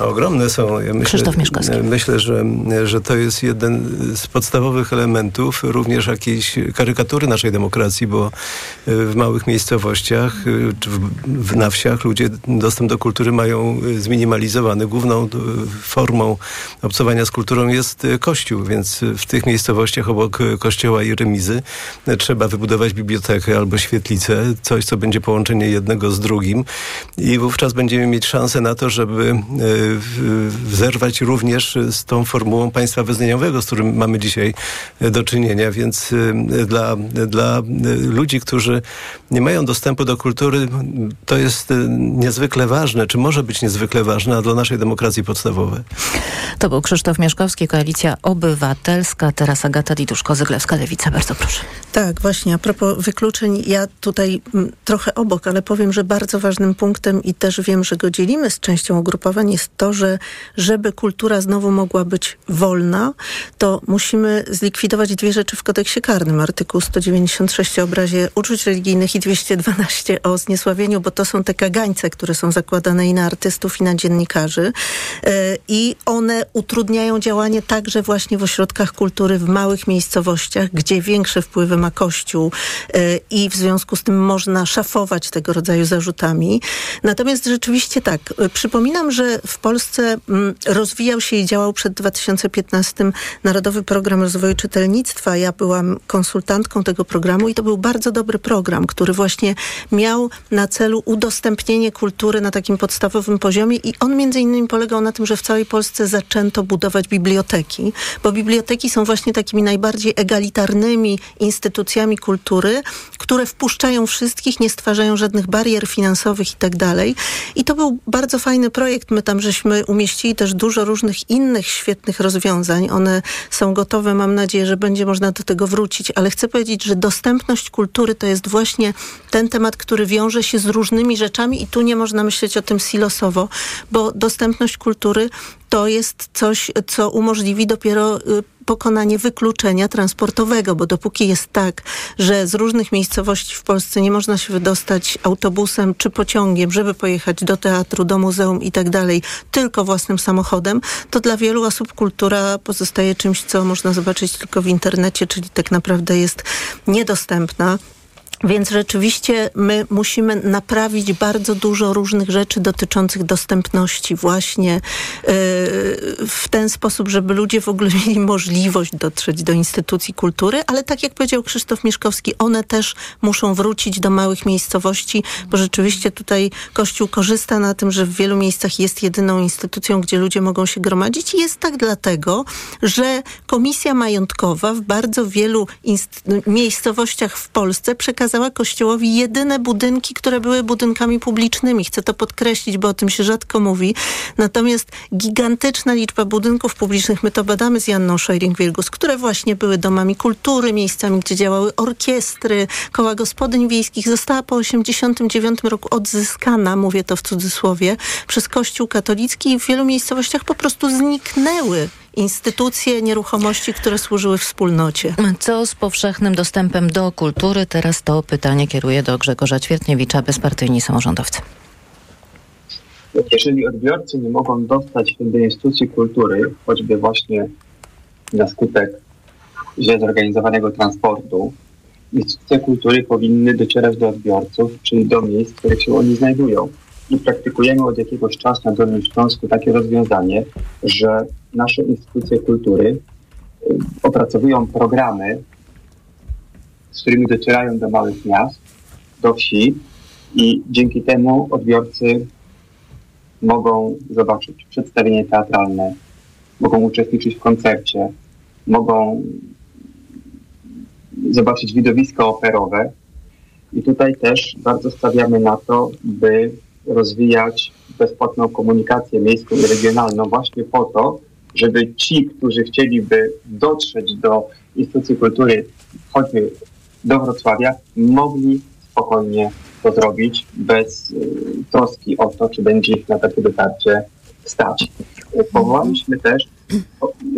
Ogromne są. Ja myślę, Krzysztof Mieszkowski. Myślę, że, że to jest jeden z podstawowych elementów również jakiejś karykatury naszej demokracji, bo w małych miejscowościach czy w, na wsiach ludzie dostęp do kultury mają zminimalizowany. Główną formą obcowania z kulturą jest kościół, więc w tych miejscowościach obok kościoła i remizy trzeba wybudować bibliotekę albo świetlicę, coś, co będzie połączenie jednego z drugim i wówczas będziemy mieć szansę na to, żeby zerwać również z tą formułą państwa wyznaniowego, z którym mamy dzisiaj do czynienia, więc y, dla, dla ludzi, którzy nie mają dostępu do kultury, to jest y, niezwykle ważne, czy może być niezwykle ważne, a dla naszej demokracji podstawowe. To był Krzysztof Mieszkowski, Koalicja Obywatelska, teraz Agata Diduszko-Zyglewska, Lewica. Bardzo proszę. Tak, właśnie, a propos wykluczeń, ja tutaj m, mm, trochę obok, ale powiem, że bardzo ważnym punktem i też wiem, że go dzielimy z częścią ugrupowań jest to, że żeby kultura znowu mogła być wolna, to musimy zlikwidować dwie rzeczy w kodeksie karnym. Artykuł 196 o obrazie uczuć religijnych i 212 o zniesławieniu, bo to są te kagańce, które są zakładane i na artystów, i na dziennikarzy. E, I one utrudniają działanie także właśnie w ośrodkach kultury w małych miejscowościach, gdzie większe wpływy ma Kościół e, i w związku z tym można szafować tego rodzaju zarzutami. Natomiast rzeczywiście tak, e, przypominam, że w Polsce mm, rozwijał się i działał przed 2015 Narodowy Program Rozwoju Czytelnictwa. Ja byłam konsultantką tego programu i to był bardzo dobry program, który właśnie miał na celu udostępnienie kultury na takim podstawowym poziomie i on między innymi polegał na tym, że w całej Polsce zaczęto budować biblioteki, bo biblioteki są właśnie takimi najbardziej egalitarnymi instytucjami kultury, które wpuszczają wszystkich, nie stwarzają żadnych barier finansowych i tak dalej. I to był bardzo fajny projekt. My tam żeśmy umieścili też dużo różnych innych świetnych rozwiązań. One są gotowe. Mam nadzieję, że będzie można do tego wrócić. Ale chcę powiedzieć, że dostępność kultury to jest właśnie ten temat, który wiąże się z różnymi rzeczami i tu nie można myśleć o tym silosowo, bo dostępność kultury to jest coś, co umożliwi dopiero y, pokonanie wykluczenia transportowego, bo dopóki jest tak, że z różnych miejscowości w Polsce nie można się wydostać autobusem czy pociągiem, żeby pojechać do teatru, do muzeum i tak dalej, tylko własnym samochodem, to dla wielu osób kultura pozostaje czymś, co można zobaczyć tylko w internecie, czyli tak naprawdę jest niedostępna. Więc rzeczywiście my musimy naprawić bardzo dużo różnych rzeczy dotyczących dostępności właśnie yy, w ten sposób, żeby ludzie w ogóle mieli możliwość dotrzeć do instytucji kultury, ale tak jak powiedział Krzysztof Mieszkowski, one też muszą wrócić do małych miejscowości, bo rzeczywiście tutaj Kościół korzysta na tym, że w wielu miejscach jest jedyną instytucją, gdzie ludzie mogą się gromadzić. Jest tak dlatego, że Komisja Majątkowa w bardzo wielu miejscowościach w Polsce przekazała przekazała Kościołowi jedyne budynki, które były budynkami publicznymi. Chcę to podkreślić, bo o tym się rzadko mówi. Natomiast gigantyczna liczba budynków publicznych, my to badamy z Janną Szojring-Wirgus, które właśnie były domami kultury, miejscami, gdzie działały orkiestry, koła gospodyń wiejskich, została po 1989 roku odzyskana, mówię to w cudzysłowie, przez Kościół katolicki i w wielu miejscowościach po prostu zniknęły instytucje, nieruchomości, które służyły wspólnocie. Co z powszechnym dostępem do kultury? Teraz to pytanie kieruję do Grzegorza Ćwiertniewicza, bezpartyjni samorządowcy. Jeżeli odbiorcy nie mogą dostać się do instytucji kultury, choćby właśnie na skutek źle zorganizowanego transportu, instytucje kultury powinny docierać do odbiorców, czyli do miejsc, w których się oni znajdują. i praktykujemy od jakiegoś czasu na Dolnym Śląsku takie rozwiązanie, że nasze instytucje kultury y, opracowują programy, z którymi docierają do małych miast, do wsi i dzięki temu odbiorcy mogą zobaczyć przedstawienie teatralne, mogą uczestniczyć w koncercie, mogą zobaczyć widowiska operowe. I tutaj też bardzo stawiamy na to, by rozwijać bezpłatną komunikację miejską i regionalną właśnie po to, żeby ci, którzy chcieliby dotrzeć do instytucji kultury, choćby do Wrocławia, mogli spokojnie to zrobić bez y, troski o to, czy będzie ich na takie dotarcie stać. Powołaliśmy też,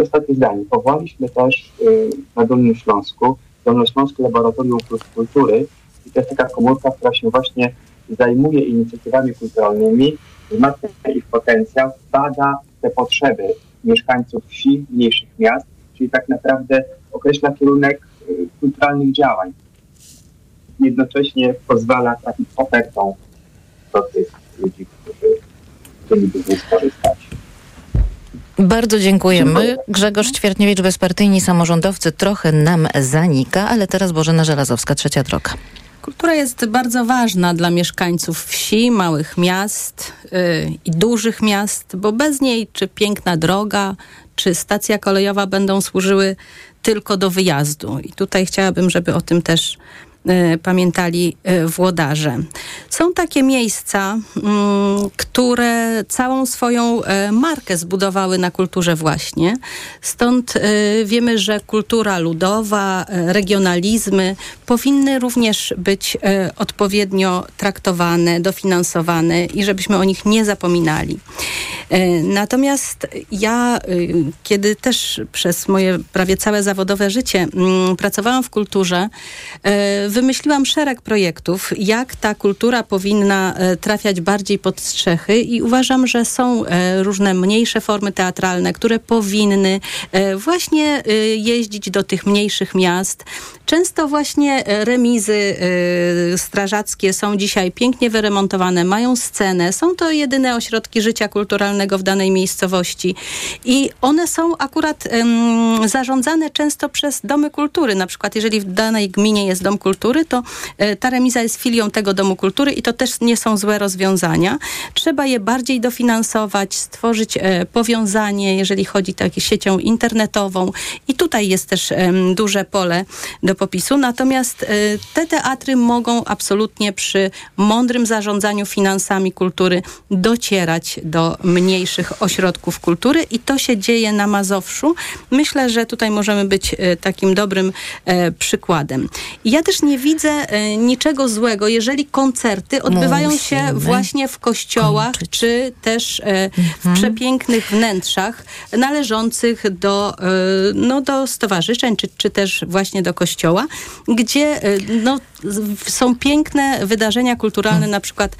ostatnie zdanie, powołaliśmy też y, na Dolnym Śląsku, Dolnośląskie Laboratorium Kultury i to jest taka komórka, która się właśnie zajmuje inicjatywami kulturalnymi, wzmacnia ich potencjał, bada te potrzeby mieszkańców wsi, mniejszych miast, czyli tak naprawdę określa kierunek y, kulturalnych działań. Jednocześnie pozwala trafić ofertą do tych ludzi, którzy chcieliby z niej skorzystać. Bardzo dziękujemy. Grzegorz Ćwiertniewicz, bezpartyjni samorządowcy, trochę nam zanika, ale teraz Bożena Żelazowska, trzecia droga. Kultura jest bardzo ważna dla mieszkańców wsi, małych miast yy, i dużych miast, bo bez niej czy piękna droga, czy stacja kolejowa będą służyły tylko do wyjazdu. I tutaj chciałabym, żeby o tym też pamiętali y, włodarze. Są takie miejsca, mm, które całą swoją e, markę zbudowały na kulturze właśnie. Stąd e, wiemy, że kultura ludowa, e, regionalizmy powinny również być odpowiednio traktowane, dofinansowane i żebyśmy o nich nie zapominali. Natomiast ja, kiedy też przez moje prawie całe zawodowe życie mm, pracowałam w kulturze, wymyśliłam szereg projektów, jak ta kultura powinna trafiać bardziej pod strzechy i uważam, że są różne mniejsze formy teatralne, które powinny właśnie jeździć do tych mniejszych miast. Często właśnie remizy strażackie są dzisiaj pięknie wyremontowane, mają scenę, są to jedyne ośrodki życia kulturalnego w danej miejscowości i one są akurat zarządzane często przez domy kultury. Na przykład jeżeli w danej gminie jest dom kultury, to ta remiza jest filią tego domu kultury i to też nie są złe rozwiązania. Trzeba je bardziej dofinansować, stworzyć e, powiązanie, jeżeli chodzi o siecią internetową i tutaj jest też e, duże pole do popisu. Natomiast e, te teatry mogą absolutnie przy mądrym zarządzaniu finansami kultury docierać do mniejszych ośrodków kultury i to się dzieje na Mazowszu. Myślę, że tutaj możemy być e, takim dobrym e, przykładem. Ja też nie widzę niczego złego, jeżeli koncerty odbywają Musimy się właśnie w kościołach, kończyć. czy też w mhm. przepięknych wnętrzach należących do, no, do stowarzyszeń, czy, czy też właśnie do kościoła, gdzie e, no, są piękne wydarzenia kulturalne, na przykład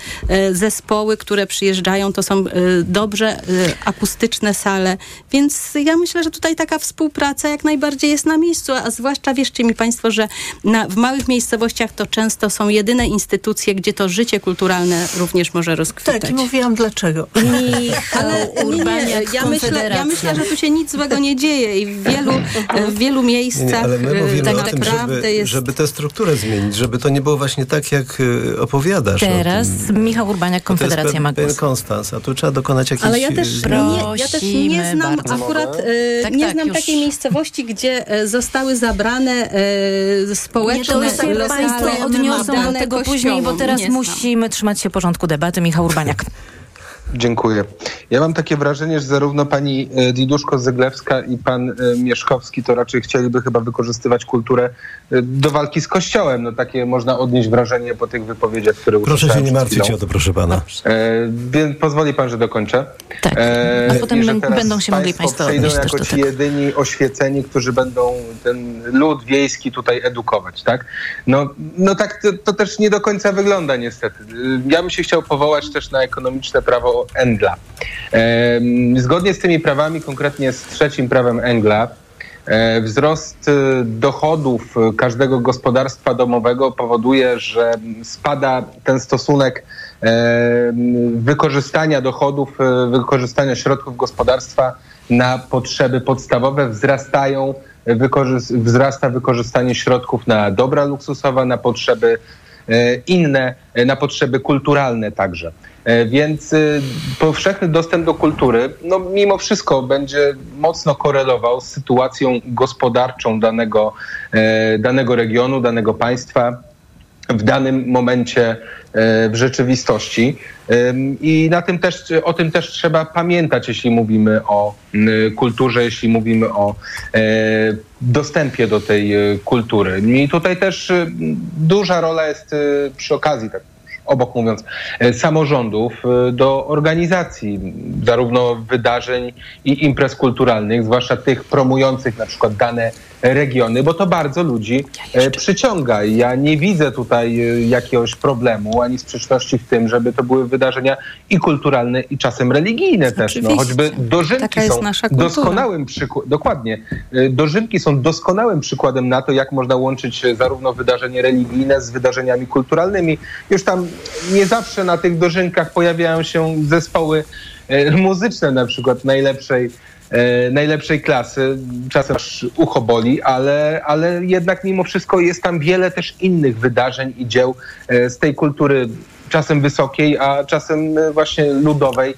zespoły, które przyjeżdżają, to są dobrze akustyczne sale, więc ja myślę, że tutaj taka współpraca jak najbardziej jest na miejscu, a zwłaszcza wierzcie mi Państwo, że na, w małych miejscowościach to często są jedyne instytucje, gdzie to życie kulturalne również może rozkwitać. Tak, i mówiłam dlaczego. Ale nie, nie, ja, myślę, ja myślę, że tu się nic złego nie dzieje i w wielu, w wielu miejscach nie, ale my mówimy tak o tym, żeby, jest... żeby tę strukturę zmienić, żeby to nie było właśnie tak, jak y, opowiadasz. Teraz Michał Urbaniak, Konfederacja ma głos. Konstans, a tu trzeba dokonać jakichś Ale ja też, nie, ja też nie znam akurat, e, tak, nie tak, znam już. takiej miejscowości, gdzie zostały zabrane e, społeczne nie, to lokale, Państwo odniosą do tego później, bo teraz musimy trzymać się porządku debaty. Michał Urbaniak. Dziękuję. Ja mam takie wrażenie, że zarówno pani e, Diduszko-Zyglewska i pan e, Mieszkowski to raczej chcieliby chyba wykorzystywać kulturę e, do walki z Kościołem. No takie można odnieść wrażenie po tych wypowiedziach, które Proszę się nie martwić o to, proszę pana. E, więc pozwoli pan, że dokończę. Tak, e, a potem będą się mogli państwo odnieść jako ci jedyni oświeceni, którzy będą ten lud wiejski tutaj edukować, tak? No, no tak to, to też nie do końca wygląda niestety. Ja bym się chciał powołać też na ekonomiczne prawo Engla. Zgodnie z tymi prawami, konkretnie z trzecim prawem Engla, E, wzrost e, dochodów każdego gospodarstwa domowego powoduje, że spada ten stosunek wykorzystania dochodów, wykorzystania środków gospodarstwa na potrzeby podstawowe, wzrastają, wzrasta wykorzystanie środków na dobra luksusowe, na potrzeby inne, na potrzeby kulturalne także. E, więc powszechny dostęp do kultury, no mimo wszystko będzie mocno korelował z sytuacją gospodarczą danego, e, danego regionu, danego państwa w danym momencie e, w rzeczywistości. I na tym też, o tym też trzeba pamiętać, jeśli mówimy o kulturze, jeśli mówimy o dostępie do tej kultury. I tutaj też duża rola jest przy okazji tak obok mówiąc, e, samorządów e, do organizacji zarówno wydarzeń i imprez kulturalnych, zwłaszcza tych promujących na przykład dane regiony, bo to bardzo ludzi e, przyciąga. Ja nie widzę tutaj jakiegoś problemu ani sprzeczności w tym, żeby to były wydarzenia i kulturalne, i czasem religijne też. No, choćby dożynki są doskonałym przykładem, dokładnie, dożynki są doskonałym przykładem na to, jak można łączyć zarówno wydarzenie religijne z wydarzeniami kulturalnymi. Już tam nie zawsze na tych dożynkach pojawiają się zespoły e, muzyczne na przykład najlepszej, e, najlepszej klasy. Czasem aż ucho boli, ale, ale jednak mimo wszystko jest tam wiele też innych wydarzeń i dzieł e, z tej kultury czasem wysokiej, a czasem właśnie ludowej,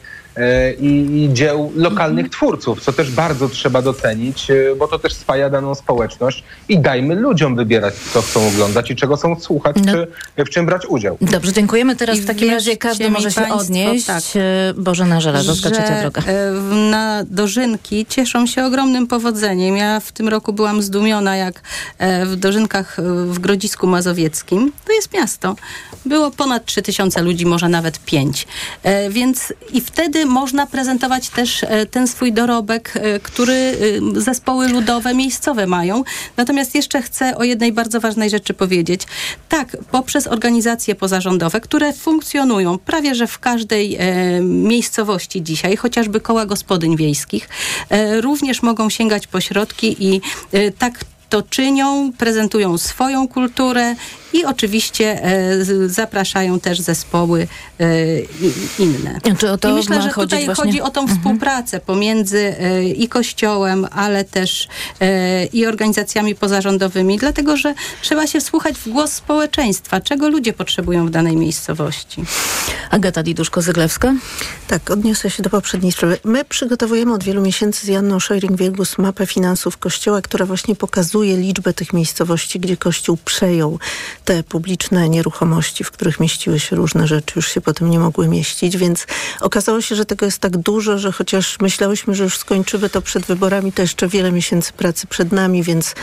i, i dzieł lokalnych twórców, co też bardzo trzeba docenić, e, bo to też spaja daną społeczność i dajmy ludziom wybierać, co chcą oglądać i czego chcą słuchać, no. czy w czym brać udział. Dobrze, dziękujemy. Teraz I w takim razie każdy może się państwo, odnieść. Tak, e, Bożena Żelazowska, trzecia droga. Na dożynki cieszą się ogromnym powodzeniem. Ja w tym roku byłam zdumiona, jak w dożynkach w Grodzisku Mazowieckim, to jest miasto, było ponad 3000 ludzi, może nawet 5. Więc i wtedy można prezentować też e, ten swój dorobek, e, który e, zespoły ludowe, miejscowe mają. Natomiast jeszcze chcę o jednej bardzo ważnej rzeczy powiedzieć. Tak, poprzez organizacje pozarządowe, które funkcjonują prawie że w każdej miejscowości dzisiaj, chociażby koła gospodyń wiejskich, również mogą sięgać po środki i tak to czynią, prezentują swoją kulturę i oczywiście e, zapraszają też zespoły e, inne. Czy o to I myślę, że tutaj właśnie... chodzi o tą mhm. współpracę pomiędzy e, i Kościołem, ale też i organizacjami pozarządowymi, dlatego że trzeba się wsłuchać w głos społeczeństwa, czego ludzie potrzebują w danej miejscowości. Agata Diduszko-Zyglewska? Tak, odniosę się do poprzedniej sprawy. My przygotowujemy od wielu miesięcy z Janną Szojring-Wielgus mapę finansów Kościoła, która właśnie pokazuje liczbę tych miejscowości, gdzie Kościół przejął te publiczne nieruchomości, w których mieściły się różne rzeczy, już się potem nie mogły mieścić, więc okazało się, że tego jest tak dużo, że chociaż myślałyśmy, że już skończymy to przed wyborami, to jeszcze wiele miesięcy pracy przed nami, więc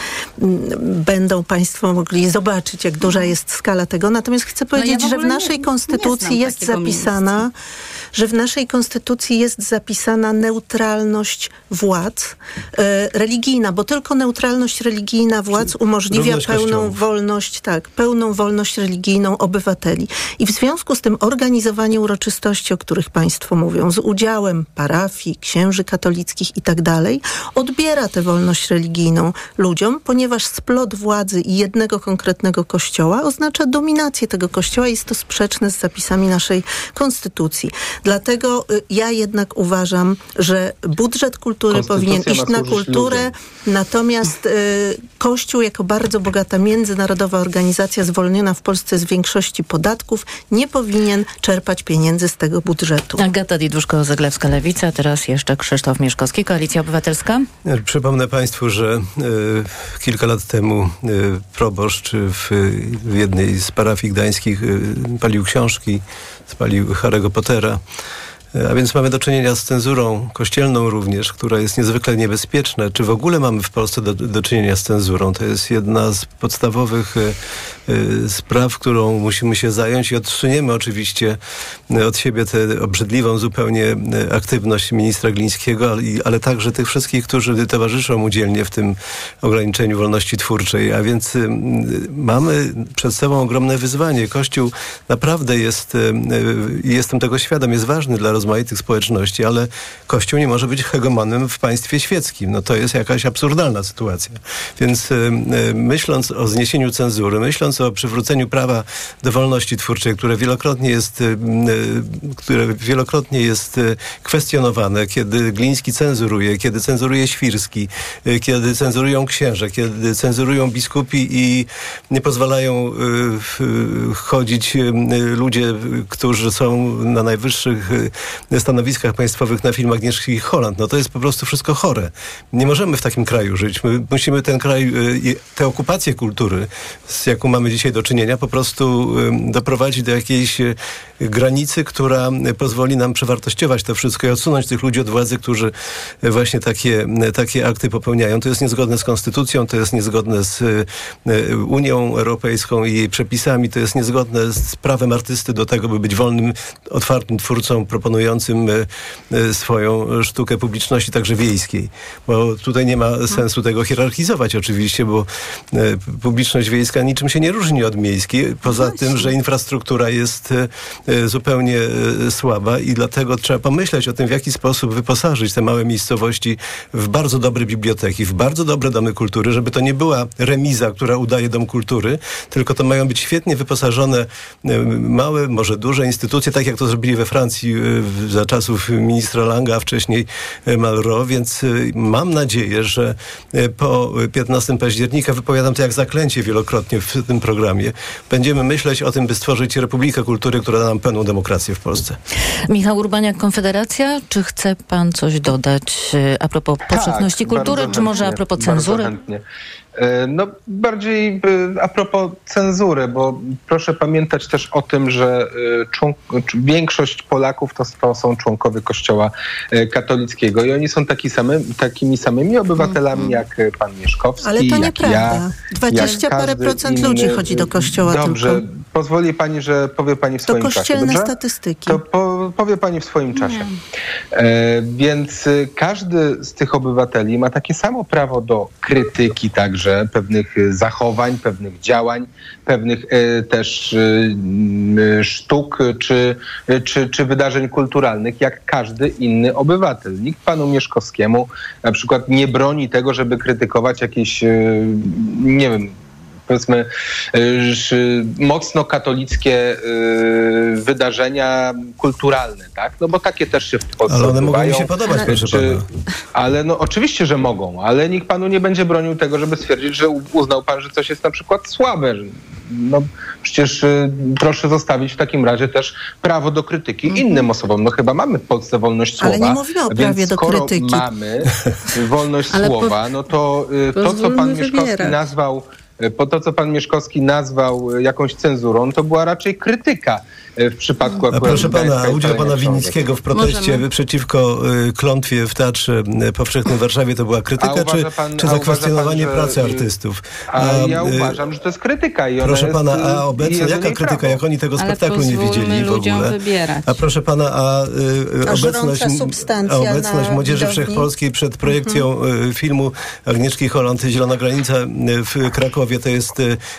mm, będą Państwo mogli zobaczyć, jak duża jest skala tego. Natomiast chcę powiedzieć, no ja że w naszej nie, konstytucji nie jest zapisana miejsca że w naszej konstytucji jest zapisana neutralność władz e, religijna, bo tylko neutralność religijna władz umożliwia pełną wolność, tak, pełną wolność religijną obywateli. I w związku z tym organizowanie uroczystości, o których państwo mówią, z udziałem parafii, księży katolickich i tak dalej, odbiera tę wolność religijną ludziom, ponieważ splot władzy i jednego konkretnego kościoła oznacza dominację tego kościoła. Jest to sprzeczne z zapisami naszej konstytucji. Dlatego y, ja jednak uważam, że budżet kultury powinien iść na kulturę, ludziom. natomiast y, Kościół jako bardzo bogata międzynarodowa organizacja zwolniona w Polsce z większości podatków nie powinien czerpać pieniędzy z tego budżetu. Agata Didruszko-Zeglewska, Lewica, teraz jeszcze Krzysztof Mieszkowski, Koalicja Obywatelska. Przypomnę Państwu, że y, kilka lat temu y, proboszcz w, w jednej z parafii gdańskich y, palił książki, spalił Harry'ego Pottera. A więc mamy do czynienia z cenzurą kościelną również, która jest niezwykle niebezpieczna. Czy w ogóle mamy w Polsce do, do czynienia z cenzurą? To jest jedna z podstawowych y, spraw, którą musimy się zająć i odsuniemy oczywiście od siebie tę obrzydliwą zupełnie aktywność ministra Glińskiego, ale, ale, także tych wszystkich, którzy towarzyszą mu dzielnie w tym ograniczeniu wolności twórczej. A więc y, mamy przed sobą ogromne wyzwanie. Kościół naprawdę jest, y, jestem tego świadom, jest ważny dla rozwoju rozmaitych społeczności, ale Kościół nie może być hegemonem w państwie świeckim. No to jest jakaś absurdalna sytuacja. Więc y, y, myśląc o zniesieniu cenzury, myśląc o przywróceniu prawa do wolności twórczej, które wielokrotnie jest, y, y, które wielokrotnie jest y, kwestionowane, kiedy Gliński cenzuruje, kiedy cenzuruje Świrski, y, kiedy cenzurują księże, kiedy cenzurują biskupi i nie pozwalają chodzić ludzie, którzy są na najwyższych stanowiskach państwowych na film Agnieszki Holland. No to jest po prostu wszystko chore. Nie możemy w takim kraju żyć. My musimy ten kraj, y, tę okupację kultury, z jaką mamy dzisiaj do czynienia, po prostu doprowadzić do jakiejś y, granicy, która pozwoli nam przewartościować to wszystko i odsunąć tych ludzi od władzy, którzy właśnie takie, takie akty popełniają. To jest niezgodne z konstytucją, to jest niezgodne z y, Unią Europejską i jej przepisami, to jest niezgodne z prawem artysty do tego, by być wolnym, otwartym twórcą, proponującym y, y, swoją sztukę publiczności, także wiejskiej. Bo tutaj nie ma sensu tego hierarchizować oczywiście, bo y, publiczność wiejska niczym się nie różni od miejskiej, poza tym, że infrastruktura jest zupełnie słaba i dlatego trzeba pomyśleć o tym, w jaki sposób wyposażyć te małe miejscowości w bardzo dobre biblioteki, w bardzo dobre domy kultury, żeby to nie była remiza, która udaje dom kultury, tylko to mają być świetnie wyposażone małe, może duże instytucje, tak jak to zrobili we Francji w- za czasów ministra Langa, a wcześniej y, Malraux, więc y, mam nadzieję, że y, po 15 października, wypowiadam to jak zaklęcie wielokrotnie w tym programie, będziemy myśleć o tym, by stworzyć Republikę Kultury, która da nam pełną demokrację w Polsce. Michał Urbaniak, Konfederacja. Czy chce pan coś dodać e, a propos powszechności kultury, bardzo czy może a propos bardzo cenzury? chętnie. E, No bardziej e, a propos cenzury, bo proszę pamiętać też o tym, że e, członk, większość Polaków to, to są członkowie Kościoła katolickiego i oni są taki takimi samymi obywatelami jak e, pan Mieszkowski, Ale to jak nieprawda. ja. 20 jak parę procent inny. ludzi chodzi do kościoła Dobrze, tylko. Pozwoli pani, że powie pani w To swoim czasie, kościelne dobrze? statystyki. To po, powie pani w swoim czasie. E, więc y, każdy z tych obywateli ma takie samo prawo do krytyki także pewnych y, zachowań, pewnych działań, pewnych e, też y, sztuk czy, czy, czy wydarzeń kulturalnych, jak każdy inny obywatel. Nikt panu Mieszkowskiemu na przykład nie broni tego, żeby krytykować jakieś, nie wiem, powiedzmy mocno katolickie y, wydarzenia kulturalne, tak? No bo takie też się w Polsce Ale one mogą mi się podobać, proszę Czy- pana. Ale no oczywiście, że mogą, ale nikt panu nie będzie bronił tego, żeby stwierdzić, że uznał pan, że coś jest na przykład słabe. No przecież y, proszę zostawić w takim razie też prawo do krytyki innym osobom. No chyba mamy w Polsce wolność Mhm. Ale słowa. nie mówimy o prawie do krytyki. mamy wolność Ale po- słowa, no to y, to, co pan Mieszkowski wybierać. nazwał po to, co pan Mieszkowski nazwał jakąś cenzurą, to była raczej krytyka w przypadku A akurat proszę pana, udział pana Szalenia Winnickiego w proteście Możemy. przeciwko y, klątwie w Teatrze y, Powszechnym w Warszawie to była A krytyka, czy, pan- czy a zakwestionowanie pan, że- pracy artystów? A ja y, uważam, że to jest krytyka i Proszę jest, pana, a do jaka krytyka, prawo. jak oni tego spektaklu nie widzieli w ogóle? wybierać. A proszę pana, a, y, A obecność, a obecność Młodzieży widowni? Wszechpolskiej przed projekcją y, filmu Agnieszki Holland Zielona Granica w Krakowie to jest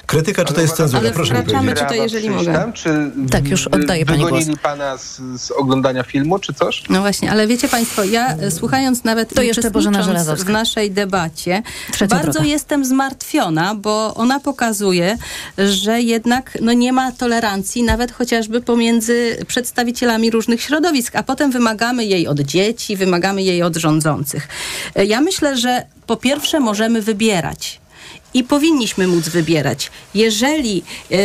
krytyka, czy to jest cenzura? Ale Proszę mi powiedzieć. tutaj, jeżeli mogę. Czy Tak, już wy- oddaję pani głos. Pana z, z oglądania filmu, czy coś? No właśnie, ale wiecie Państwo, ja e, słuchając nawet To jeszcze Bożena Żelazowska. w naszej debacie, Trzecia bardzo droga. jestem zmartwiona, bo ona pokazuje, że jednak no, nie ma tolerancji nawet chociażby pomiędzy przedstawicielami różnych środowisk, a potem wymagamy jej od dzieci, wymagamy jej od rządzących. E, Ja myślę, że po pierwsze możemy wybierać. I powinniśmy móc wybierać. Jeżeli e,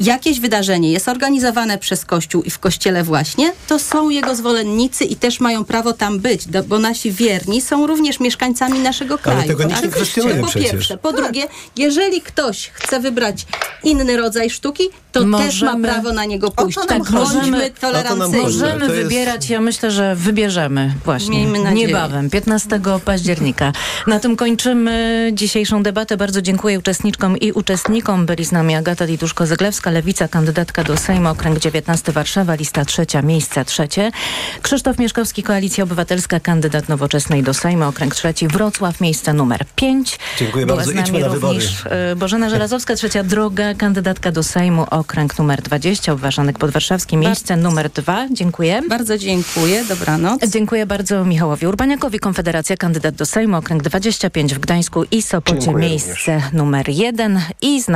jakieś wydarzenie jest organizowane przez Kościół i w Kościele właśnie, to są jego zwolennicy i też mają prawo tam być, do, bo nasi wierni są również mieszkańcami naszego kraju. tego nikt nie Oczywiście, kwestionuje Po przecież. pierwsze. Po drugie, jeżeli ktoś chce wybrać inny rodzaj sztuki, to też ma Możemy- prawo na niego pójść. Tak, Możemy- tolerancyjni. Możemy To jest- wybierać, ja myślę, że wybierzemy właśnie. Miejmy nadzieję. Niebawem, 15 października. Na tym kończymy dzisiejszą debatę. Bardzo dziękuję uczestniczkom i uczestnikom. Byli z nami Agata Lewica, kandydatka do Sejmu, okręg 19 Warszawa, lista trzecia, miejsce trzecie. Krzysztof Mieszkowski, Koalicja Obywatelska, kandydat nowoczesnej do Sejmu, okręg trzeci, Wrocław, miejsce numer 5. Dziękuję Była bardzo. z nami Idźmy na wybory. również e, Bożena Żelazowska, trzecia droga, kandydatka do Sejmu, okręg numer 20, obważanek podwarszawski, miejsce numer 2. Dziękuję. Bardzo dziękuję, dobranoc. Dziękuję bardzo Michałowi Urbaniakowi, Konfederacja, kandydat do Sejmu, okręg 25 w Gdańsku i Sopocie, Dziękuję miejsce numer 1 i z nami